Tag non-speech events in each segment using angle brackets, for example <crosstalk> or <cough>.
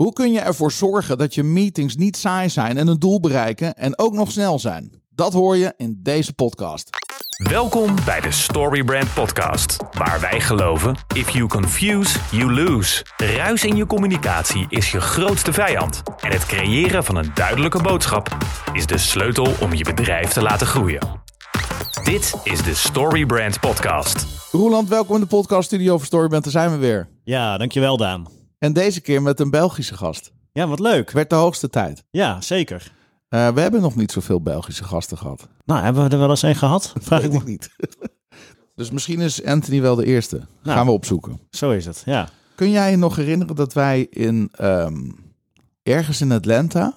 Hoe kun je ervoor zorgen dat je meetings niet saai zijn en een doel bereiken en ook nog snel zijn? Dat hoor je in deze podcast. Welkom bij de Storybrand Podcast, waar wij geloven: if you confuse, you lose. Ruis in je communicatie is je grootste vijand. En het creëren van een duidelijke boodschap is de sleutel om je bedrijf te laten groeien. Dit is de Storybrand Podcast. Roeland, welkom in de podcaststudio voor Storyband. Daar zijn we weer. Ja, dankjewel Daan. En deze keer met een Belgische gast. Ja, wat leuk. Werd de hoogste tijd. Ja, zeker. Uh, we hebben nog niet zoveel Belgische gasten gehad. Nou, hebben we er wel eens een gehad? <laughs> Vraag ik me niet. <laughs> dus misschien is Anthony wel de eerste. Nou. Gaan we opzoeken. Zo is het, ja. Kun jij je nog herinneren dat wij in um, ergens in Atlanta,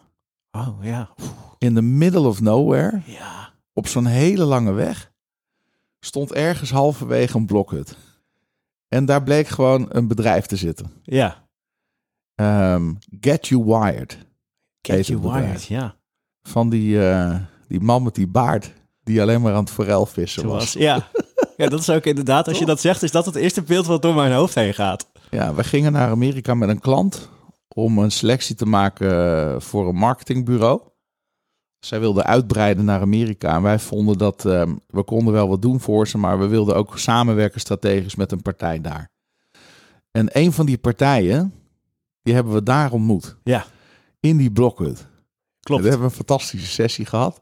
Oh, ja. in the middle of nowhere, Ja. op zo'n hele lange weg, stond ergens halverwege een blokhut. En daar bleek gewoon een bedrijf te zitten. Ja. Um, Get You Wired. Get you wired, ja. Van die, eh, die man met die baard, die alleen maar aan het forelvissen was. Zoals, ja. <laughs> ja, dat is ook inderdaad, als je dat zegt, is dat het eerste beeld wat door mijn hoofd heen gaat. Ja, we gingen naar Amerika met een klant om een selectie te maken voor een marketingbureau. Zij wilden uitbreiden naar Amerika en wij vonden dat ehm, we konden wel wat doen voor ze, maar we wilden ook samenwerken strategisch met een partij daar. En een van die partijen, die hebben we daar ontmoet, Ja, in die blokhut. klopt. We hebben een fantastische sessie gehad.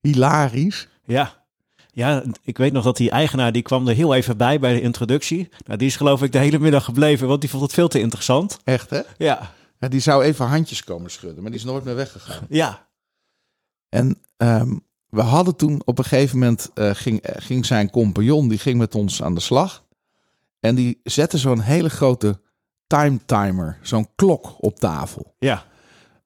Hilarisch. Ja. Ja, ik weet nog dat die eigenaar, die kwam er heel even bij, bij de introductie. Nou, die is geloof ik de hele middag gebleven, want die vond het veel te interessant. Echt hè? Ja. Ja, die zou even handjes komen schudden, maar die is nooit meer weggegaan. Ja. En ehm, we hadden toen op een gegeven moment eh, ging, eh, ging zijn compagnon, die ging met ons aan de slag. En die zette zo'n hele grote time timer, zo'n klok op tafel. Ja.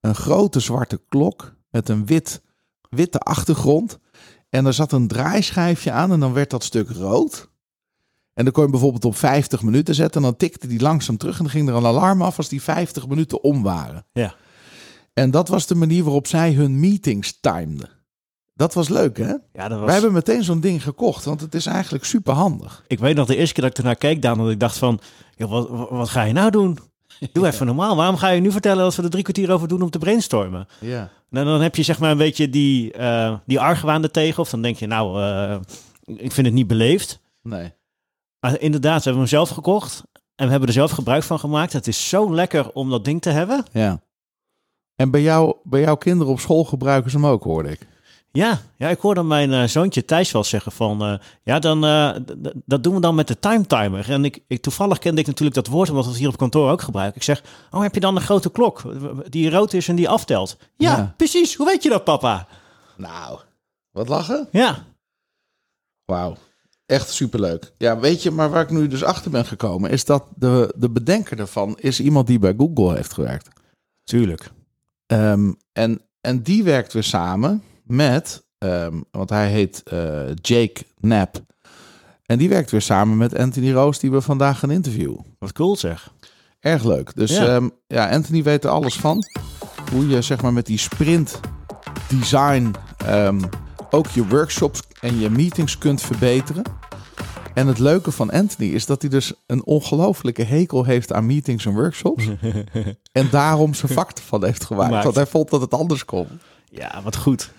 Een grote zwarte klok met een wit, witte achtergrond. En er zat een draaischijfje aan en dan werd dat stuk rood. En dan kon je bijvoorbeeld op 50 minuten zetten. En dan tikte die langzaam terug en dan ging er een alarm af als die 50 minuten om waren. Ja. En dat was de manier waarop zij hun meetings timden. Dat was leuk, hè? Ja, dat was... Wij hebben meteen zo'n ding gekocht, want het is eigenlijk super handig. Ik weet nog de eerste keer dat ik ernaar keek, Daan, dat ik dacht van, joh, wat, wat, ga je nou doen? <laughs> Doe even normaal. Waarom ga je nu vertellen dat we er drie kwartier over doen om te brainstormen? Ja. Nou, dan heb je zeg maar een beetje die, eh die argwaan er tegen. Of dan denk je, nou, eh, ik vind het niet beleefd. Nee. Maar inderdaad, we hebben hem zelf gekocht. En we hebben er zelf gebruik van gemaakt. Het is zo lekker om dat ding te hebben. Ja. En bij, jou, bij jouw kinderen op school gebruiken ze hem ook, hoorde ik. Ja, ja ik hoorde mijn eh, zoontje Thijs wel zeggen van... eh, ja, dan, eh, dat doen we dan met de time timer. En ik, ik, toevallig kende ik natuurlijk dat woord... omdat we het hier op kantoor ook gebruiken. Ik zeg, oh, heb je dan een grote klok die rood is en die aftelt? Ja, Ja. precies. Hoe weet je dat, papa? Nou, wat lachen? Ja, Wauw. Echt superleuk. Ja, weet je, maar waar ik nu dus achter ben gekomen... is dat de, de bedenker daarvan is iemand die bij Google heeft gewerkt. tuurlijk. Ehm, en, en die werkt weer samen met, ehm, want hij heet eh, Jake Knapp. En die werkt weer samen met Anthony Roos, die we vandaag gaan interviewen. Wat cool zeg. Erg leuk. Dus ja, Ja. ja Anthony weet er alles van. Hoe je zeg maar met die sprint design ehm, ook je workshops en je meetings kunt verbeteren. En het leuke van Anthony is dat hij dus een ongelofelijke hekel heeft aan meetings en workshops. <laughs> en daarom zijn vak ervan heeft. Gemaakt. Want hij vond dat het anders kon. Ja, wat goed.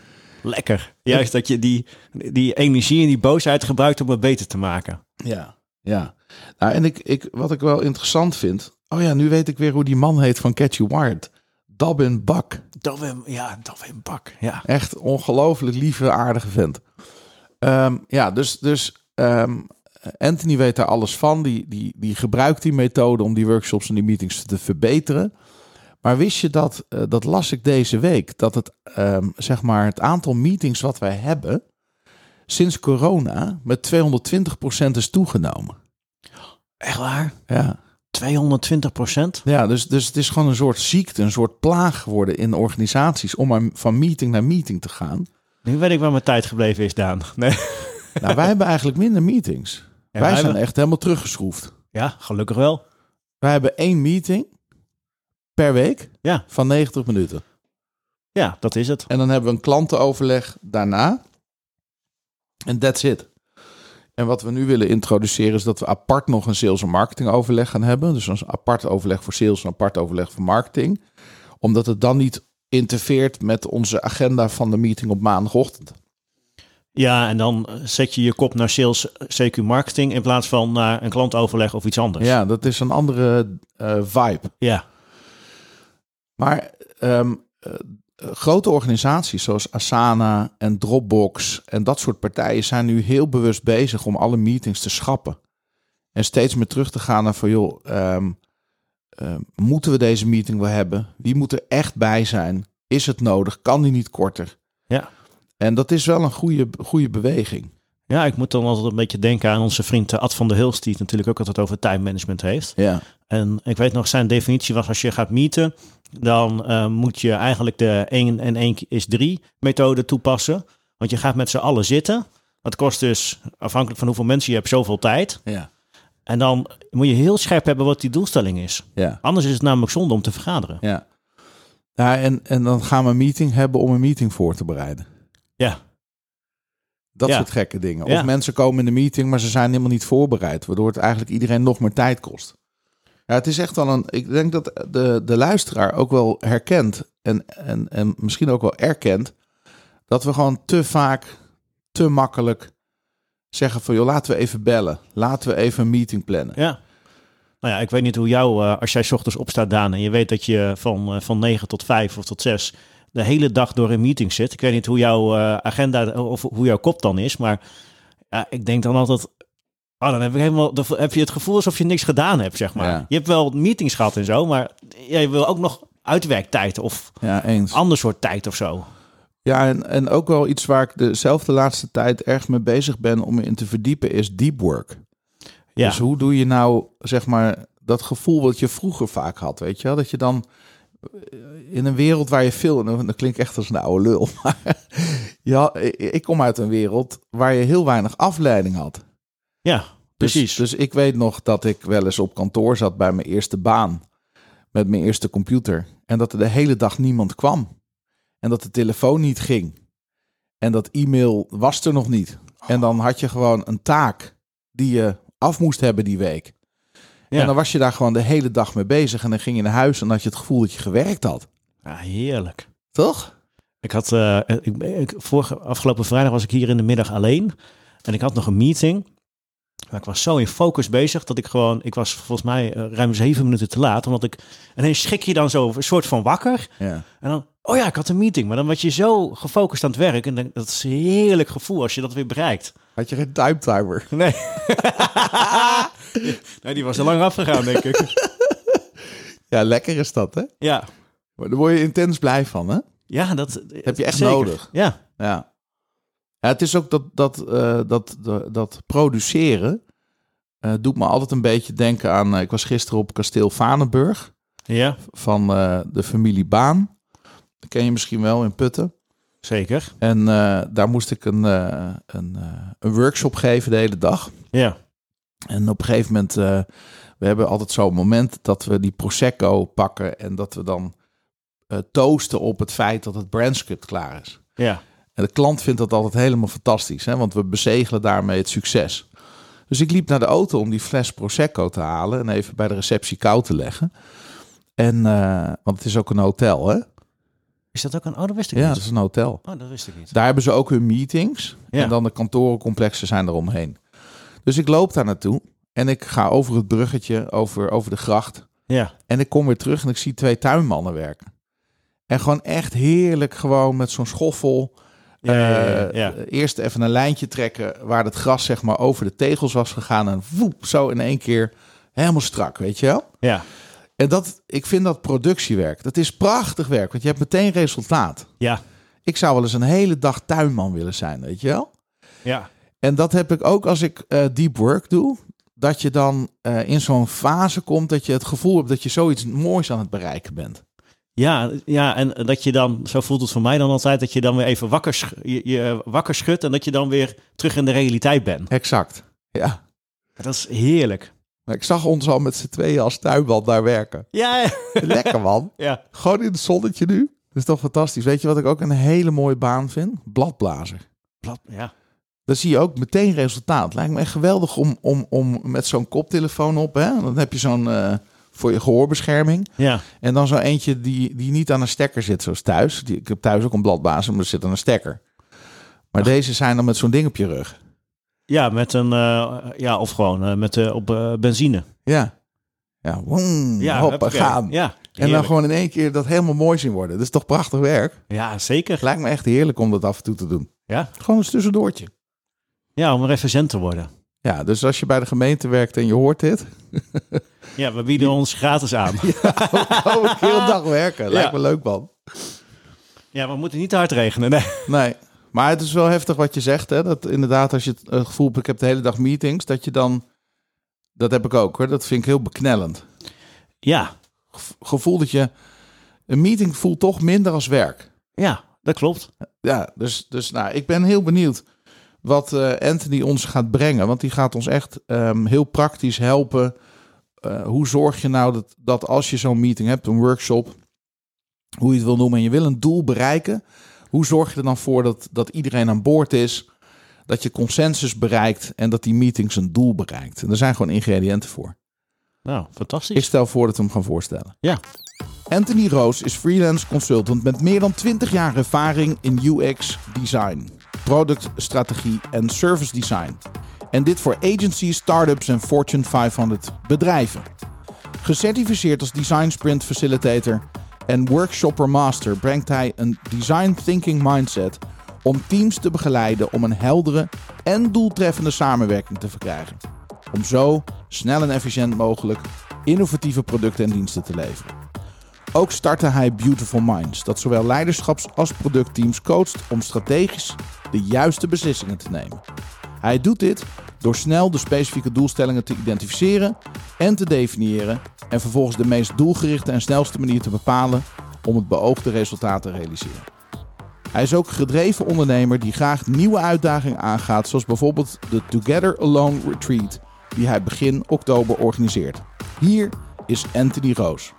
Lekker. Juist dat je die, die energie en die boosheid gebruikt om het beter te maken. Ja, ja. Nou, en ik, ik, wat ik wel interessant vind. Oh ja, nu weet ik weer hoe die man heet van Catch You Wired. Dobbin Buck. Dat we, ja, een bak. Ja. Echt ongelooflijk lieve, aardige vent. Ehm, ja, dus, dus ehm, Anthony weet daar alles van. Die, die, die gebruikt die methode om die workshops en die meetings te verbeteren. Maar wist je dat, eh, dat las ik deze week, dat het, ehm, zeg maar, het aantal meetings wat wij hebben sinds corona met 220% is toegenomen. Echt waar? Ja. 220 procent? Ja, dus, dus het is gewoon een soort ziekte, een soort plaag geworden in organisaties om maar van meeting naar meeting te gaan. Nu weet ik waar mijn tijd gebleven is, Daan. <laughs> Nee. Nou, wij hebben eigenlijk minder meetings. Ja, wij wij zijn hebben- echt helemaal teruggeschroefd. Ja, gelukkig wel. Wij hebben één meeting per week Ja. van 90 minuten. Ja, dat is het. En dan hebben we een klantenoverleg daarna. En that's it. En wat we nu willen introduceren is dat we apart nog een sales- en marketing overleg gaan hebben. Dus een apart overleg voor sales en een apart overleg voor marketing. Omdat het dan niet interfereert met onze agenda van de meeting op maandagochtend. Ja, en dan zet je je kop naar sales, CQ marketing in plaats van naar een klantoverleg of iets anders. Ja, dat is een andere eh, vibe. Ja, Maar ehm, eh, grote organisaties zoals Asana en Dropbox en dat soort partijen zijn nu heel bewust bezig om alle meetings te schrappen. En steeds meer terug te gaan naar van joh, ehm, ehm, moeten we deze meeting wel hebben? Wie moet er echt bij zijn? Is het nodig? Kan die niet korter? Ja. En dat is wel een goede, goede beweging. Ja, ik moet dan altijd een beetje denken aan onze vriend eh, Ad van der Hilst, die het natuurlijk ook altijd over time management heeft. Ja, En ik weet nog, zijn definitie was als je gaat meeten, dan eh, moet je eigenlijk de 1 en 1 is 3 methode toepassen. Want je gaat met z'n allen zitten. Dat kost dus, afhankelijk van hoeveel mensen je hebt, zoveel tijd. ja, En dan moet je heel scherp hebben wat die doelstelling is. ja. Anders is het namelijk zonde om te vergaderen. ja. ja en, en dan gaan we een meeting hebben om een meeting voor te bereiden. Ja, Dat Ja. soort gekke dingen. Ja. Of mensen komen in de meeting, maar ze zijn helemaal niet voorbereid. Waardoor het eigenlijk iedereen nog meer tijd kost. Ja, het is echt wel een. Ik denk dat de, de luisteraar ook wel herkent. En, en, en misschien ook wel erkent. Dat we gewoon te vaak, te makkelijk zeggen van joh, laten we even bellen. Laten we even een meeting plannen. ja. Nou ja, ik weet niet hoe jou, eh, als jij 's ochtends opstaat, Daan, en je weet dat je van, eh, van 9 tot 5 of tot 6 de hele dag door in meetings zit. Ik weet niet hoe jouw eh, agenda of hoe jouw kop dan is, maar ja, ik denk dan altijd. Oh, dan heb, ik helemaal, dan heb je het gevoel alsof je niks gedaan hebt, zeg maar. Ja. Je hebt wel meetings gehad en zo, maar je wil ook nog uitwerktijd of Ja, eens. ander soort tijd of zo. Ja, en, en ook wel iets waar ik dezelfde laatste tijd erg mee bezig ben om me in te verdiepen, is deep work. Ja, Dus hoe doe je nou, zeg maar, dat gevoel wat je vroeger vaak had, weet je wel? Dat je dan in een wereld waar je veel, en dat klinkt echt als een oude lul, <laughs> maar ja, ik kom uit een wereld waar je heel weinig afleiding had. ja Dus, precies. Dus ik weet nog dat ik wel eens op kantoor zat bij mijn eerste baan, met mijn eerste computer, en dat er de hele dag niemand kwam. En dat de telefoon niet ging. En dat e-mail was er nog niet. En dan had je gewoon een taak die je af moest hebben die week. Ja. En dan was je daar gewoon de hele dag mee bezig. En dan ging je naar huis en had je het gevoel dat je gewerkt had. ja, heerlijk. Toch? Ik had, eh, ik, ik, vorige, afgelopen vrijdag was ik hier in de middag alleen. En ik had nog een meeting. Maar ik was zo in focus bezig dat ik gewoon, ik was volgens mij eh, ruim zeven minuten te laat. Omdat ik, ineens schrik je dan zo een soort van wakker. Ja. En dan, oh ja, ik had een meeting. Maar dan was je zo gefocust aan het werk. En dan, dat is een heerlijk gevoel als je dat weer bereikt. Had je geen time timer? <laughs> Nee. <laughs> nee, die was al lang afgegaan, denk ik. <laughs> Ja, lekker is dat, hè? Ja, Maar daar word je intens blij van, hè? ja dat Heb je echt zeker. nodig. Ja, Ja. ja het is ook dat, dat, eh, dat, dat, dat produceren. eh, doet me altijd een beetje denken aan. eh, ik was gisteren op kasteel Vanenburg. ja, van de familie Baan. Dat ken je misschien wel in Putten. zeker. En eh, daar moest ik een, eh, een, eh, een workshop geven de hele dag. Ja, En op een gegeven moment, we hebben altijd zo'n moment dat we die Prosecco pakken en dat we dan toosten op het feit dat het brandscript klaar is. ja, En de klant vindt dat altijd helemaal fantastisch, hè? want we bezegelen daarmee het succes. Dus ik liep naar de auto om die fles Prosecco te halen en even bij de receptie koud te leggen. En, want het is ook een hotel, hè? Is dat ook een... Oh, dat wist ik Ja, niet. dat is een hotel. Oh, dat wist ik niet. Daar hebben ze ook hun meetings. Ja. En dan de kantorencomplexen zijn eromheen. Dus ik loop daar naartoe. En ik ga over het bruggetje, over, over de gracht. Ja, En ik kom weer terug en ik zie twee tuinmannen werken. En gewoon echt heerlijk gewoon met zo'n schoffel. ja, ja, ja, eh. Eerst even een lijntje trekken waar het gras zeg maar over de tegels was gegaan. En woep, zo in één keer helemaal strak, weet je wel? ja. En dat, ik vind dat productiewerk, dat is prachtig werk. Want je hebt meteen resultaat. ja. Ik zou wel eens een hele dag tuinman willen zijn, weet je wel? ja. En dat heb ik ook als ik eh, deep work doe. Dat je dan eh, in zo'n fase komt dat je het gevoel hebt dat je zoiets moois aan het bereiken bent. Ja, ja, en dat je dan, zo voelt het voor mij dan altijd, dat je dan weer even wakker, je wakker schudt en dat je dan weer terug in de realiteit bent. Exact. Ja. Dat is heerlijk. Maar ik zag ons al met z'n tweeën als tuinman daar werken. Ja, ja. Lekker man. <laughs> ja. Gewoon in het zonnetje nu. Dat is toch fantastisch. Weet je wat ik ook een hele mooie baan vind? Bladblazer. Blad, ja. dan zie je ook meteen resultaat. Lijkt me echt geweldig om, om, om met zo'n koptelefoon op. Hè? Dan heb je zo'n eh, voor je gehoorbescherming. Ja, En dan zo eentje die, die niet aan een stekker zit, zoals thuis. Die, ik heb thuis ook een bladbasis, maar er zit aan een stekker. Maar deze zijn dan met zo'n ding op je rug. Ja met een, eh, ja, of gewoon eh, met, eh, op benzine. Ja. Ja, woem, Ja, hoppa, gaan. Ja, en dan gewoon in één keer dat helemaal mooi zien worden. Dat is toch prachtig werk? Ja, zeker. Lijkt me echt heerlijk om dat af en toe te doen. Ja, Gewoon eens tussendoortje. ja om even zen te worden. Ja, dus als je bij de gemeente werkt en je hoort dit, <laughs> Ja, we bieden ons gratis aan. <laughs> ik heel dag werken. Lijkt Ja. me leuk, man. Ja, we moeten niet te hard regenen. Nee. Nee, maar het is wel heftig wat je zegt. Hè? Dat inderdaad, als je het eh, gevoel hebt, ik heb de hele dag meetings, dat je dan, dat heb ik ook hoor, dat vind ik heel beknellend. Ja, Gevoel dat je, een meeting voelt toch minder als werk. ja, dat klopt. Ja, dus, dus nou, ik ben heel benieuwd wat eh, Anthony ons gaat brengen. Want die gaat ons echt ehm, heel praktisch helpen. Eh, hoe zorg je nou dat, dat als je zo'n meeting hebt, een workshop, hoe je het wil noemen, en je wil een doel bereiken. Hoe zorg je er dan voor dat, dat iedereen aan boord is, dat je consensus bereikt en dat die meeting zijn doel bereikt. En er zijn gewoon ingrediënten voor. Nou, fantastisch. Ik stel voor dat we hem gaan voorstellen. Ja. Anthony Roos is freelance consultant met meer dan 20 jaar ervaring in UX design, productstrategie en service design. En dit voor agencies, startups en Fortune 500 bedrijven. Gecertificeerd als design sprint facilitator en workshopper master brengt hij een design thinking mindset om teams te begeleiden om een heldere en doeltreffende samenwerking te verkrijgen. Om zo snel en efficiënt mogelijk innovatieve producten en diensten te leveren. Ook startte hij Beautiful Minds, dat zowel leiderschaps- als productteams coacht om strategisch de juiste beslissingen te nemen. Hij doet dit door snel de specifieke doelstellingen te identificeren en te definiëren en vervolgens de meest doelgerichte en snelste manier te bepalen om het beoogde resultaat te realiseren. Hij is ook een gedreven ondernemer die graag nieuwe uitdagingen aangaat, zoals bijvoorbeeld de Together Alone Retreat, die hij begin oktober organiseert. Hier is Anthony Roos.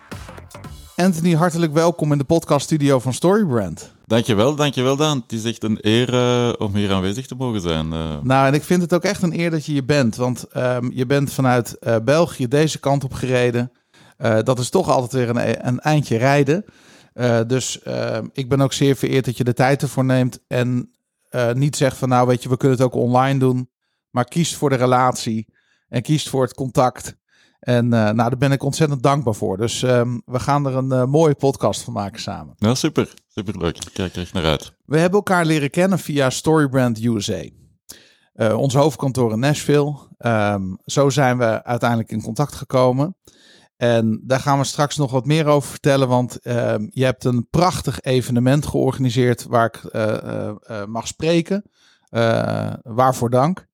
Anthony, hartelijk welkom in de podcaststudio van Storybrand. Dankjewel, dankjewel Daan. Het is echt een eer eh, om hier aanwezig te mogen zijn. eh. Nou, en ik vind het ook echt een eer dat je hier bent, want ehm, je bent vanuit eh, België deze kant op gereden. Dat is toch altijd weer een, een eindje rijden. Dus ehm, ik ben ook zeer vereerd dat je de tijd ervoor neemt en niet zegt van nou weet je, we kunnen het ook online doen, maar kiest voor de relatie en kiest voor het contact. En eh, nou, daar ben ik ontzettend dankbaar voor. Dus ehm, we gaan er een eh, mooie podcast van maken samen. Nou, super. Superleuk. Ik kijk er echt naar uit. We hebben elkaar leren kennen via Storybrand USA. Eh, ons hoofdkantoor in Nashville. Ehm, zo zijn we uiteindelijk in contact gekomen. En daar gaan we straks nog wat meer over vertellen. Want ehm, je hebt een prachtig evenement georganiseerd waar ik mag spreken. Waarvoor dank.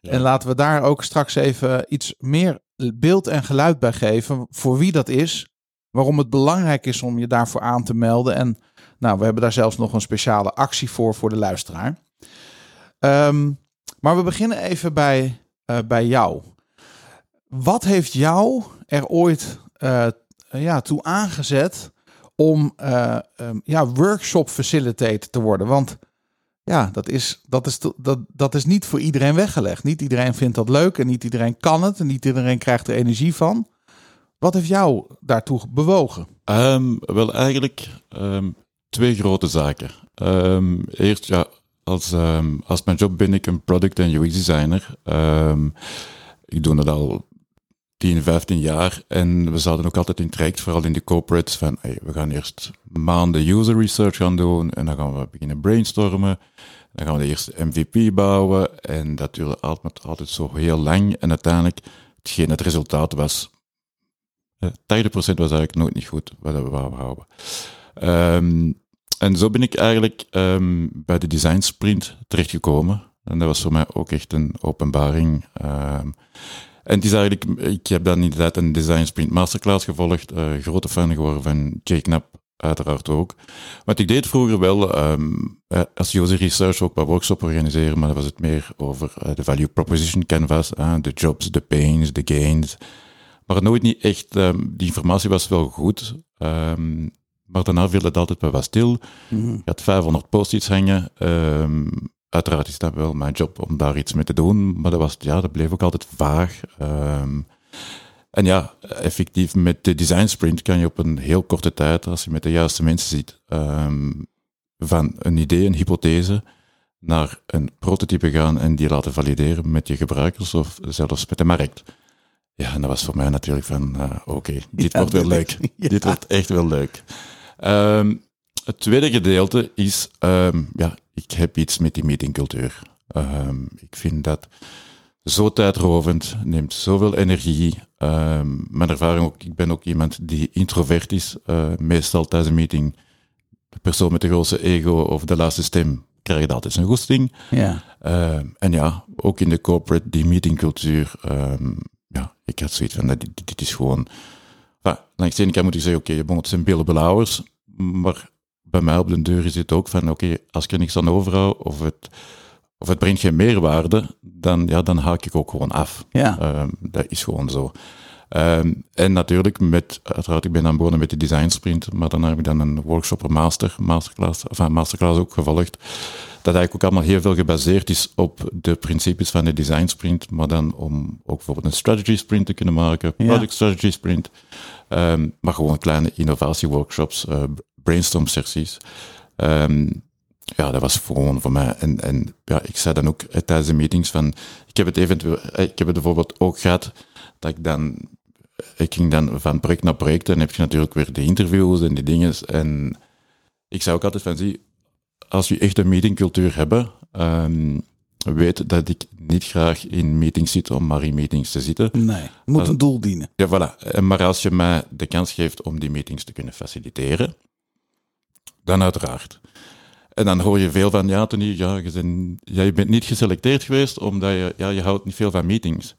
Ja. En laten we daar ook straks even iets meer beeld en geluid bij geven. Voor wie dat is. Waarom het belangrijk is om je daarvoor aan te melden. En nou, we hebben daar zelfs nog een speciale actie voor voor de luisteraar. Ehm, maar we beginnen even bij, eh, bij jou. Wat heeft jou er ooit eh, ja, toe aangezet om eh, ehm, ja, workshop facilitator te worden? Want ja, dat is, dat, is, dat, dat is niet voor iedereen weggelegd. Niet iedereen vindt dat leuk en niet iedereen kan het en niet iedereen krijgt er energie van. Wat heeft jou daartoe bewogen? Ehm, wel, eigenlijk ehm, twee grote zaken. Ehm, eerst, ja, als, als mijn job ben ik een product- en UX-designer. Ik doe dat al 10, 15 jaar. En we zaten ook altijd in traject, vooral in de corporates, van hey, we gaan eerst maanden user research gaan doen en dan gaan we beginnen brainstormen. Dan gaan we de eerste MVP bouwen en dat duurde altijd, altijd zo heel lang. En uiteindelijk, hetgeen het resultaat was, eh, 80% was eigenlijk nooit niet goed wat we wouden houden. Ehm, en zo ben ik eigenlijk ehm, bij de design sprint terechtgekomen. En dat was voor mij ook echt een openbaring. Ehm, en het is eigenlijk, ik heb dan inderdaad een design sprint masterclass gevolgd. eh, grote fan geworden van Jake Knapp, uiteraard ook. Want ik deed vroeger wel ehm, eh, als user research ook wat workshops organiseren, maar dan was het meer over eh, de value proposition canvas, eh, de jobs, de pains, de gains. Maar nooit niet echt, ehm, die informatie was wel goed, ehm, maar daarna viel het altijd wel wat stil. Je had 500 post-its hangen. uiteraard is dat wel mijn job om daar iets mee te doen, maar dat, was, ja, dat bleef ook altijd vaag. En ja, effectief met de design sprint kan je op een heel korte tijd, als je met de juiste mensen zit, ehm, van een idee, een hypothese, naar een prototype gaan en die laten valideren met je gebruikers of zelfs met de markt. Ja, en dat was voor mij natuurlijk van, uh, oké, dit Ja, wordt wel leuk. <laughs> ja. Dit wordt echt wel leuk. Ehm, het tweede gedeelte is, ehm, ja, ik heb iets met die meetingcultuur. Ik vind dat zo tijdrovend, neemt zoveel energie. Ehm, mijn ervaring ook, ik ben ook iemand die introvert is. eh, meestal tijdens een meeting, de persoon met de grootste ego of de laatste stem krijgt altijd zijn goesting. Ja. Ehm, en ja, ook in de corporate, die meetingcultuur. ehm, ja, ik had zoiets van, dat dit, dit is gewoon... Enfin, langs de ene kant moet ik zeggen, oké, bon, het zijn beeldbelauwers, maar bij mij op de deur is het ook van, oké, als ik er niks aan overhoud, of het, of het brengt geen meerwaarde, dan, ja, dan haak ik ook gewoon af. Ja. Ehm, dat is gewoon zo. Ehm, en natuurlijk, met, uiteraard, ik ben aan begonnen met de design sprint, maar dan heb ik dan een workshop, een master, masterclass, enfin, masterclass ook gevolgd. Dat eigenlijk ook allemaal heel veel gebaseerd is op de principes van de design sprint, maar dan om ook bijvoorbeeld een strategy sprint te kunnen maken, Ja. product strategy sprint, ehm, maar gewoon kleine innovatieworkshops, eh brainstorm sessies. Ja, dat was gewoon voor mij. En, en ja, ik zei dan ook eh, tijdens de meetings van, ik heb het eventueel, eh, ik heb het bijvoorbeeld ook gehad, dat ik dan, ik ging dan van project naar project en heb je natuurlijk weer de interviews en die dingen. En ik zei ook altijd van, zie, als je echt een meetingcultuur hebben, ehm, weet dat ik niet graag in meetings zit om maar in meetings te zitten. Nee. Moet een doel dienen. Ja, voilà. Maar als je mij de kans geeft om die meetings te kunnen faciliteren, dan uiteraard. En dan hoor je veel van, ja, Tony, ja, je, bent, ja, je bent niet geselecteerd geweest omdat je, ja, je houdt niet veel van meetings.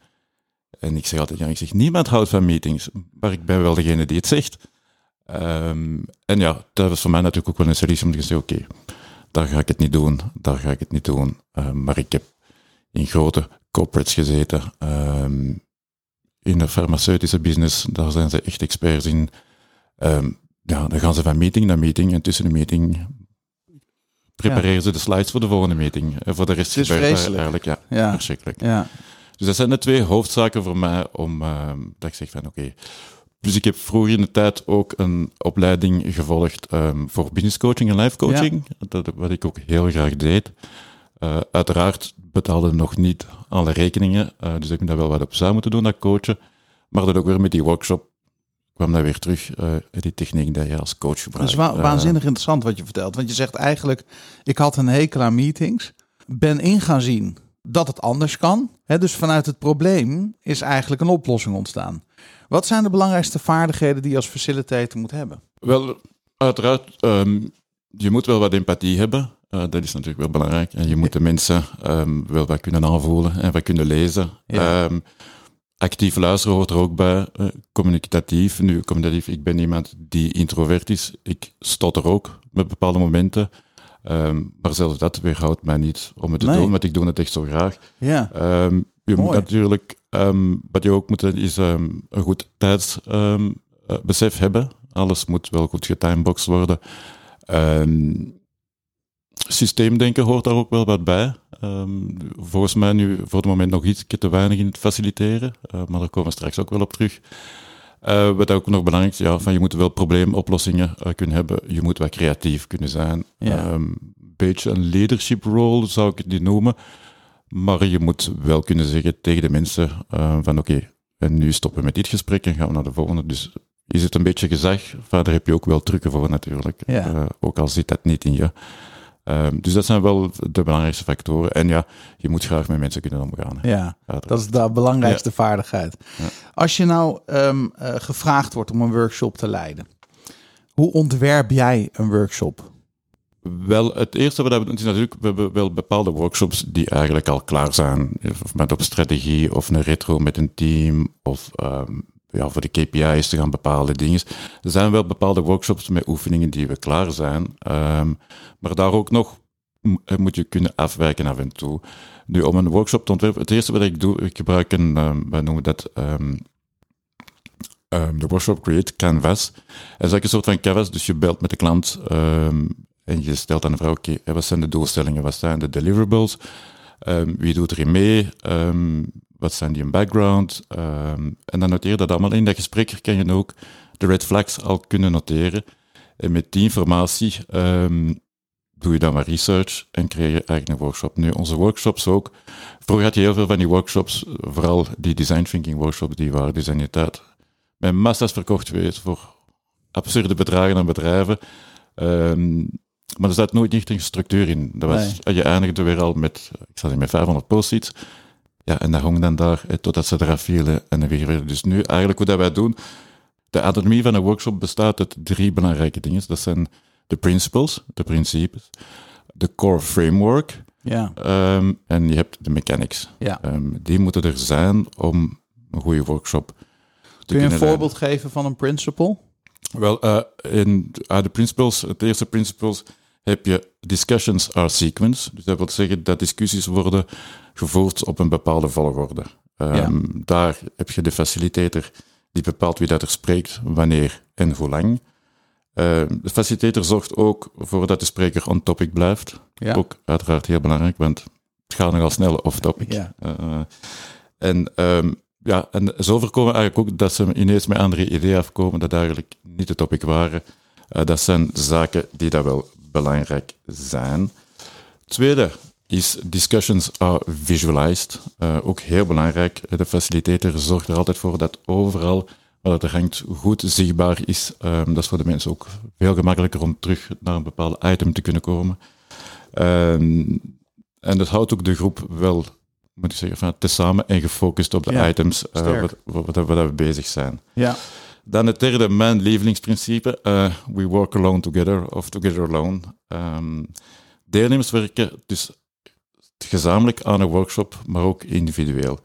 En ik zeg altijd, ja, ik zeg, niemand houdt van meetings, maar ik ben wel degene die het zegt. Ehm, en ja, dat was voor mij natuurlijk ook wel een serie om te zeggen, oké, daar ga ik het niet doen, daar ga ik het niet doen. Ehm, maar ik heb in grote corporates gezeten, ehm, in de farmaceutische business, daar zijn ze echt experts in. Ja, dan gaan ze van meeting naar meeting en tussen de meeting prepareren ze de slides voor de volgende meeting. En voor de rest is eigenlijk, ja, Ja. verschrikkelijk. Ja. Dus dat zijn de twee hoofdzaken voor mij om, ehm, dat ik zeg van oké. Dus ik heb vroeger in de tijd ook een opleiding gevolgd ehm, voor business coaching en life coaching. Dat, wat ik ook heel graag deed. Eh, uiteraard betaalde nog niet alle rekeningen, eh, dus ik heb daar wel wat op zou moeten doen, dat coachen. Maar dat ook weer met die workshop kwam dat weer terug, eh, die techniek die je als coach Dat gebruikt. is wa- Eh, waanzinnig interessant wat je vertelt. Want je zegt eigenlijk, ik had een hekel aan meetings. Ben in gaan zien dat het anders kan. Dus vanuit het probleem is eigenlijk een oplossing ontstaan. Wat zijn de belangrijkste vaardigheden die je als facilitator moet hebben? Wel, uiteraard, ehm, je moet wel wat empathie hebben. Eh, dat is natuurlijk wel belangrijk. En je moet de mensen ehm, wel wat kunnen aanvoelen en wat kunnen lezen. Ja. Ehm, actief luisteren hoort er ook bij. Eh, communicatief. Nu, communicatief, ik ben iemand die introvert is. Ik stotter ook met bepaalde momenten. Ehm, maar zelfs dat weerhoudt mij niet om het te Nee. doen, want ik doe het echt zo graag. Ja, Ehm, je moet natuurlijk, ehm, wat je ook moet, is een goed tijdsbesef hebben. Alles moet wel goed getimeboxed worden. Ehm, systeemdenken hoort daar ook wel wat bij. Ehm, volgens mij nu voor het moment nog iets te weinig in het faciliteren, eh, maar daar komen we straks ook wel op terug. Eh, wat ook nog belangrijk is, ja, van je moet wel probleemoplossingen eh, kunnen hebben. Je moet wat creatief kunnen zijn. Ja. Ehm, Een beetje een leadership role zou ik het niet noemen. Maar je moet wel kunnen zeggen tegen de mensen van oké, en nu stoppen we met dit gesprek en gaan we naar de volgende. Dus is het een beetje gezag, daar heb je ook wel trucken voor natuurlijk. Ja. Ook al zit dat niet in je. Ehm, dus dat zijn wel de belangrijkste factoren. En ja, je moet graag met mensen kunnen omgaan. hè. ja. Uiteraard. Dat is de belangrijkste vaardigheid. Ja. Als je nou ehm, eh, gevraagd wordt om een workshop te leiden, hoe ontwerp jij een workshop? Wel, het eerste wat we hebben, het is natuurlijk, we hebben wel bepaalde workshops die eigenlijk al klaar zijn. Of met op strategie, of een retro met een team, of ehm, ja, voor de KPI's te gaan bepaalde dingen. Er zijn wel bepaalde workshops met oefeningen die we klaar zijn. Ehm, maar daar ook nog eh, moet je kunnen afwijken af en toe. Nu, om een workshop te ontwerpen, het eerste wat ik doe, ik gebruik een, ehm, wij noemen dat ehm, de workshop Create Canvas. Dat is eigenlijk een soort van canvas, dus je belt met de klant en je stelt aan de vraag, oké, wat zijn de doelstellingen, wat zijn de deliverables, wie doet erin mee, wat zijn die in background, Ehm, en dan noteer je dat allemaal in dat gesprek, kan je ook de red flags al kunnen noteren. En met die informatie ehm, doe je dan maar research en creëer je een workshop. Nu, onze workshops ook. Vroeger had je heel veel van die workshops, vooral die design thinking workshops, die waren dus in tijd met massa's verkocht geweest voor absurde bedragen aan bedrijven. Ehm, maar er zat nooit echt een structuur in. Dat was, Je eindigde weer al met, ik zat met 500 post-its. Ja, en dat hong dan daar eh, totdat ze eraf vielen en weer weer. Dus nu eigenlijk hoe dat wij doen, de anatomie van een workshop bestaat uit drie belangrijke dingen. Dat zijn de principles, de principes, de core framework Ja, ehm, en je hebt de mechanics. ja. Ehm, die moeten er zijn om een goede workshop te Kun je een leiden. voorbeeld geven van een principle? Wel, eh, in uh, de principles, het eerste principles, heb je discussions are sequence. Dus dat wil zeggen dat discussies worden gevoerd op een bepaalde volgorde. Ehm, Daar heb je de facilitator die bepaalt wie dat er spreekt, wanneer en hoe lang. Ehm, de facilitator zorgt ook voor dat de spreker on topic blijft. Ja. Ook uiteraard heel belangrijk, want het gaat nogal snel off topic. Ja. Eh, en, ehm, ja, en zo voorkomen eigenlijk ook dat ze ineens met andere ideeën afkomen dat eigenlijk niet de topic waren. Eh, dat zijn zaken die dat wel belangrijk zijn. Tweede is discussions are visualized. Eh, ook heel belangrijk. De facilitator zorgt er altijd voor dat overal wat er hangt goed zichtbaar is. Ehm, dat is voor de mensen ook veel gemakkelijker om terug naar een bepaald item te kunnen komen. Ehm, en dat houdt ook de groep wel, moet ik zeggen, van tezamen en gefocust op de Ja, items eh, wat we bezig zijn. Ja, Dan het derde, mijn lievelingsprincipe. eh, we work alone together of together alone. Ehm, deelnemers werken dus gezamenlijk aan een workshop, maar ook individueel.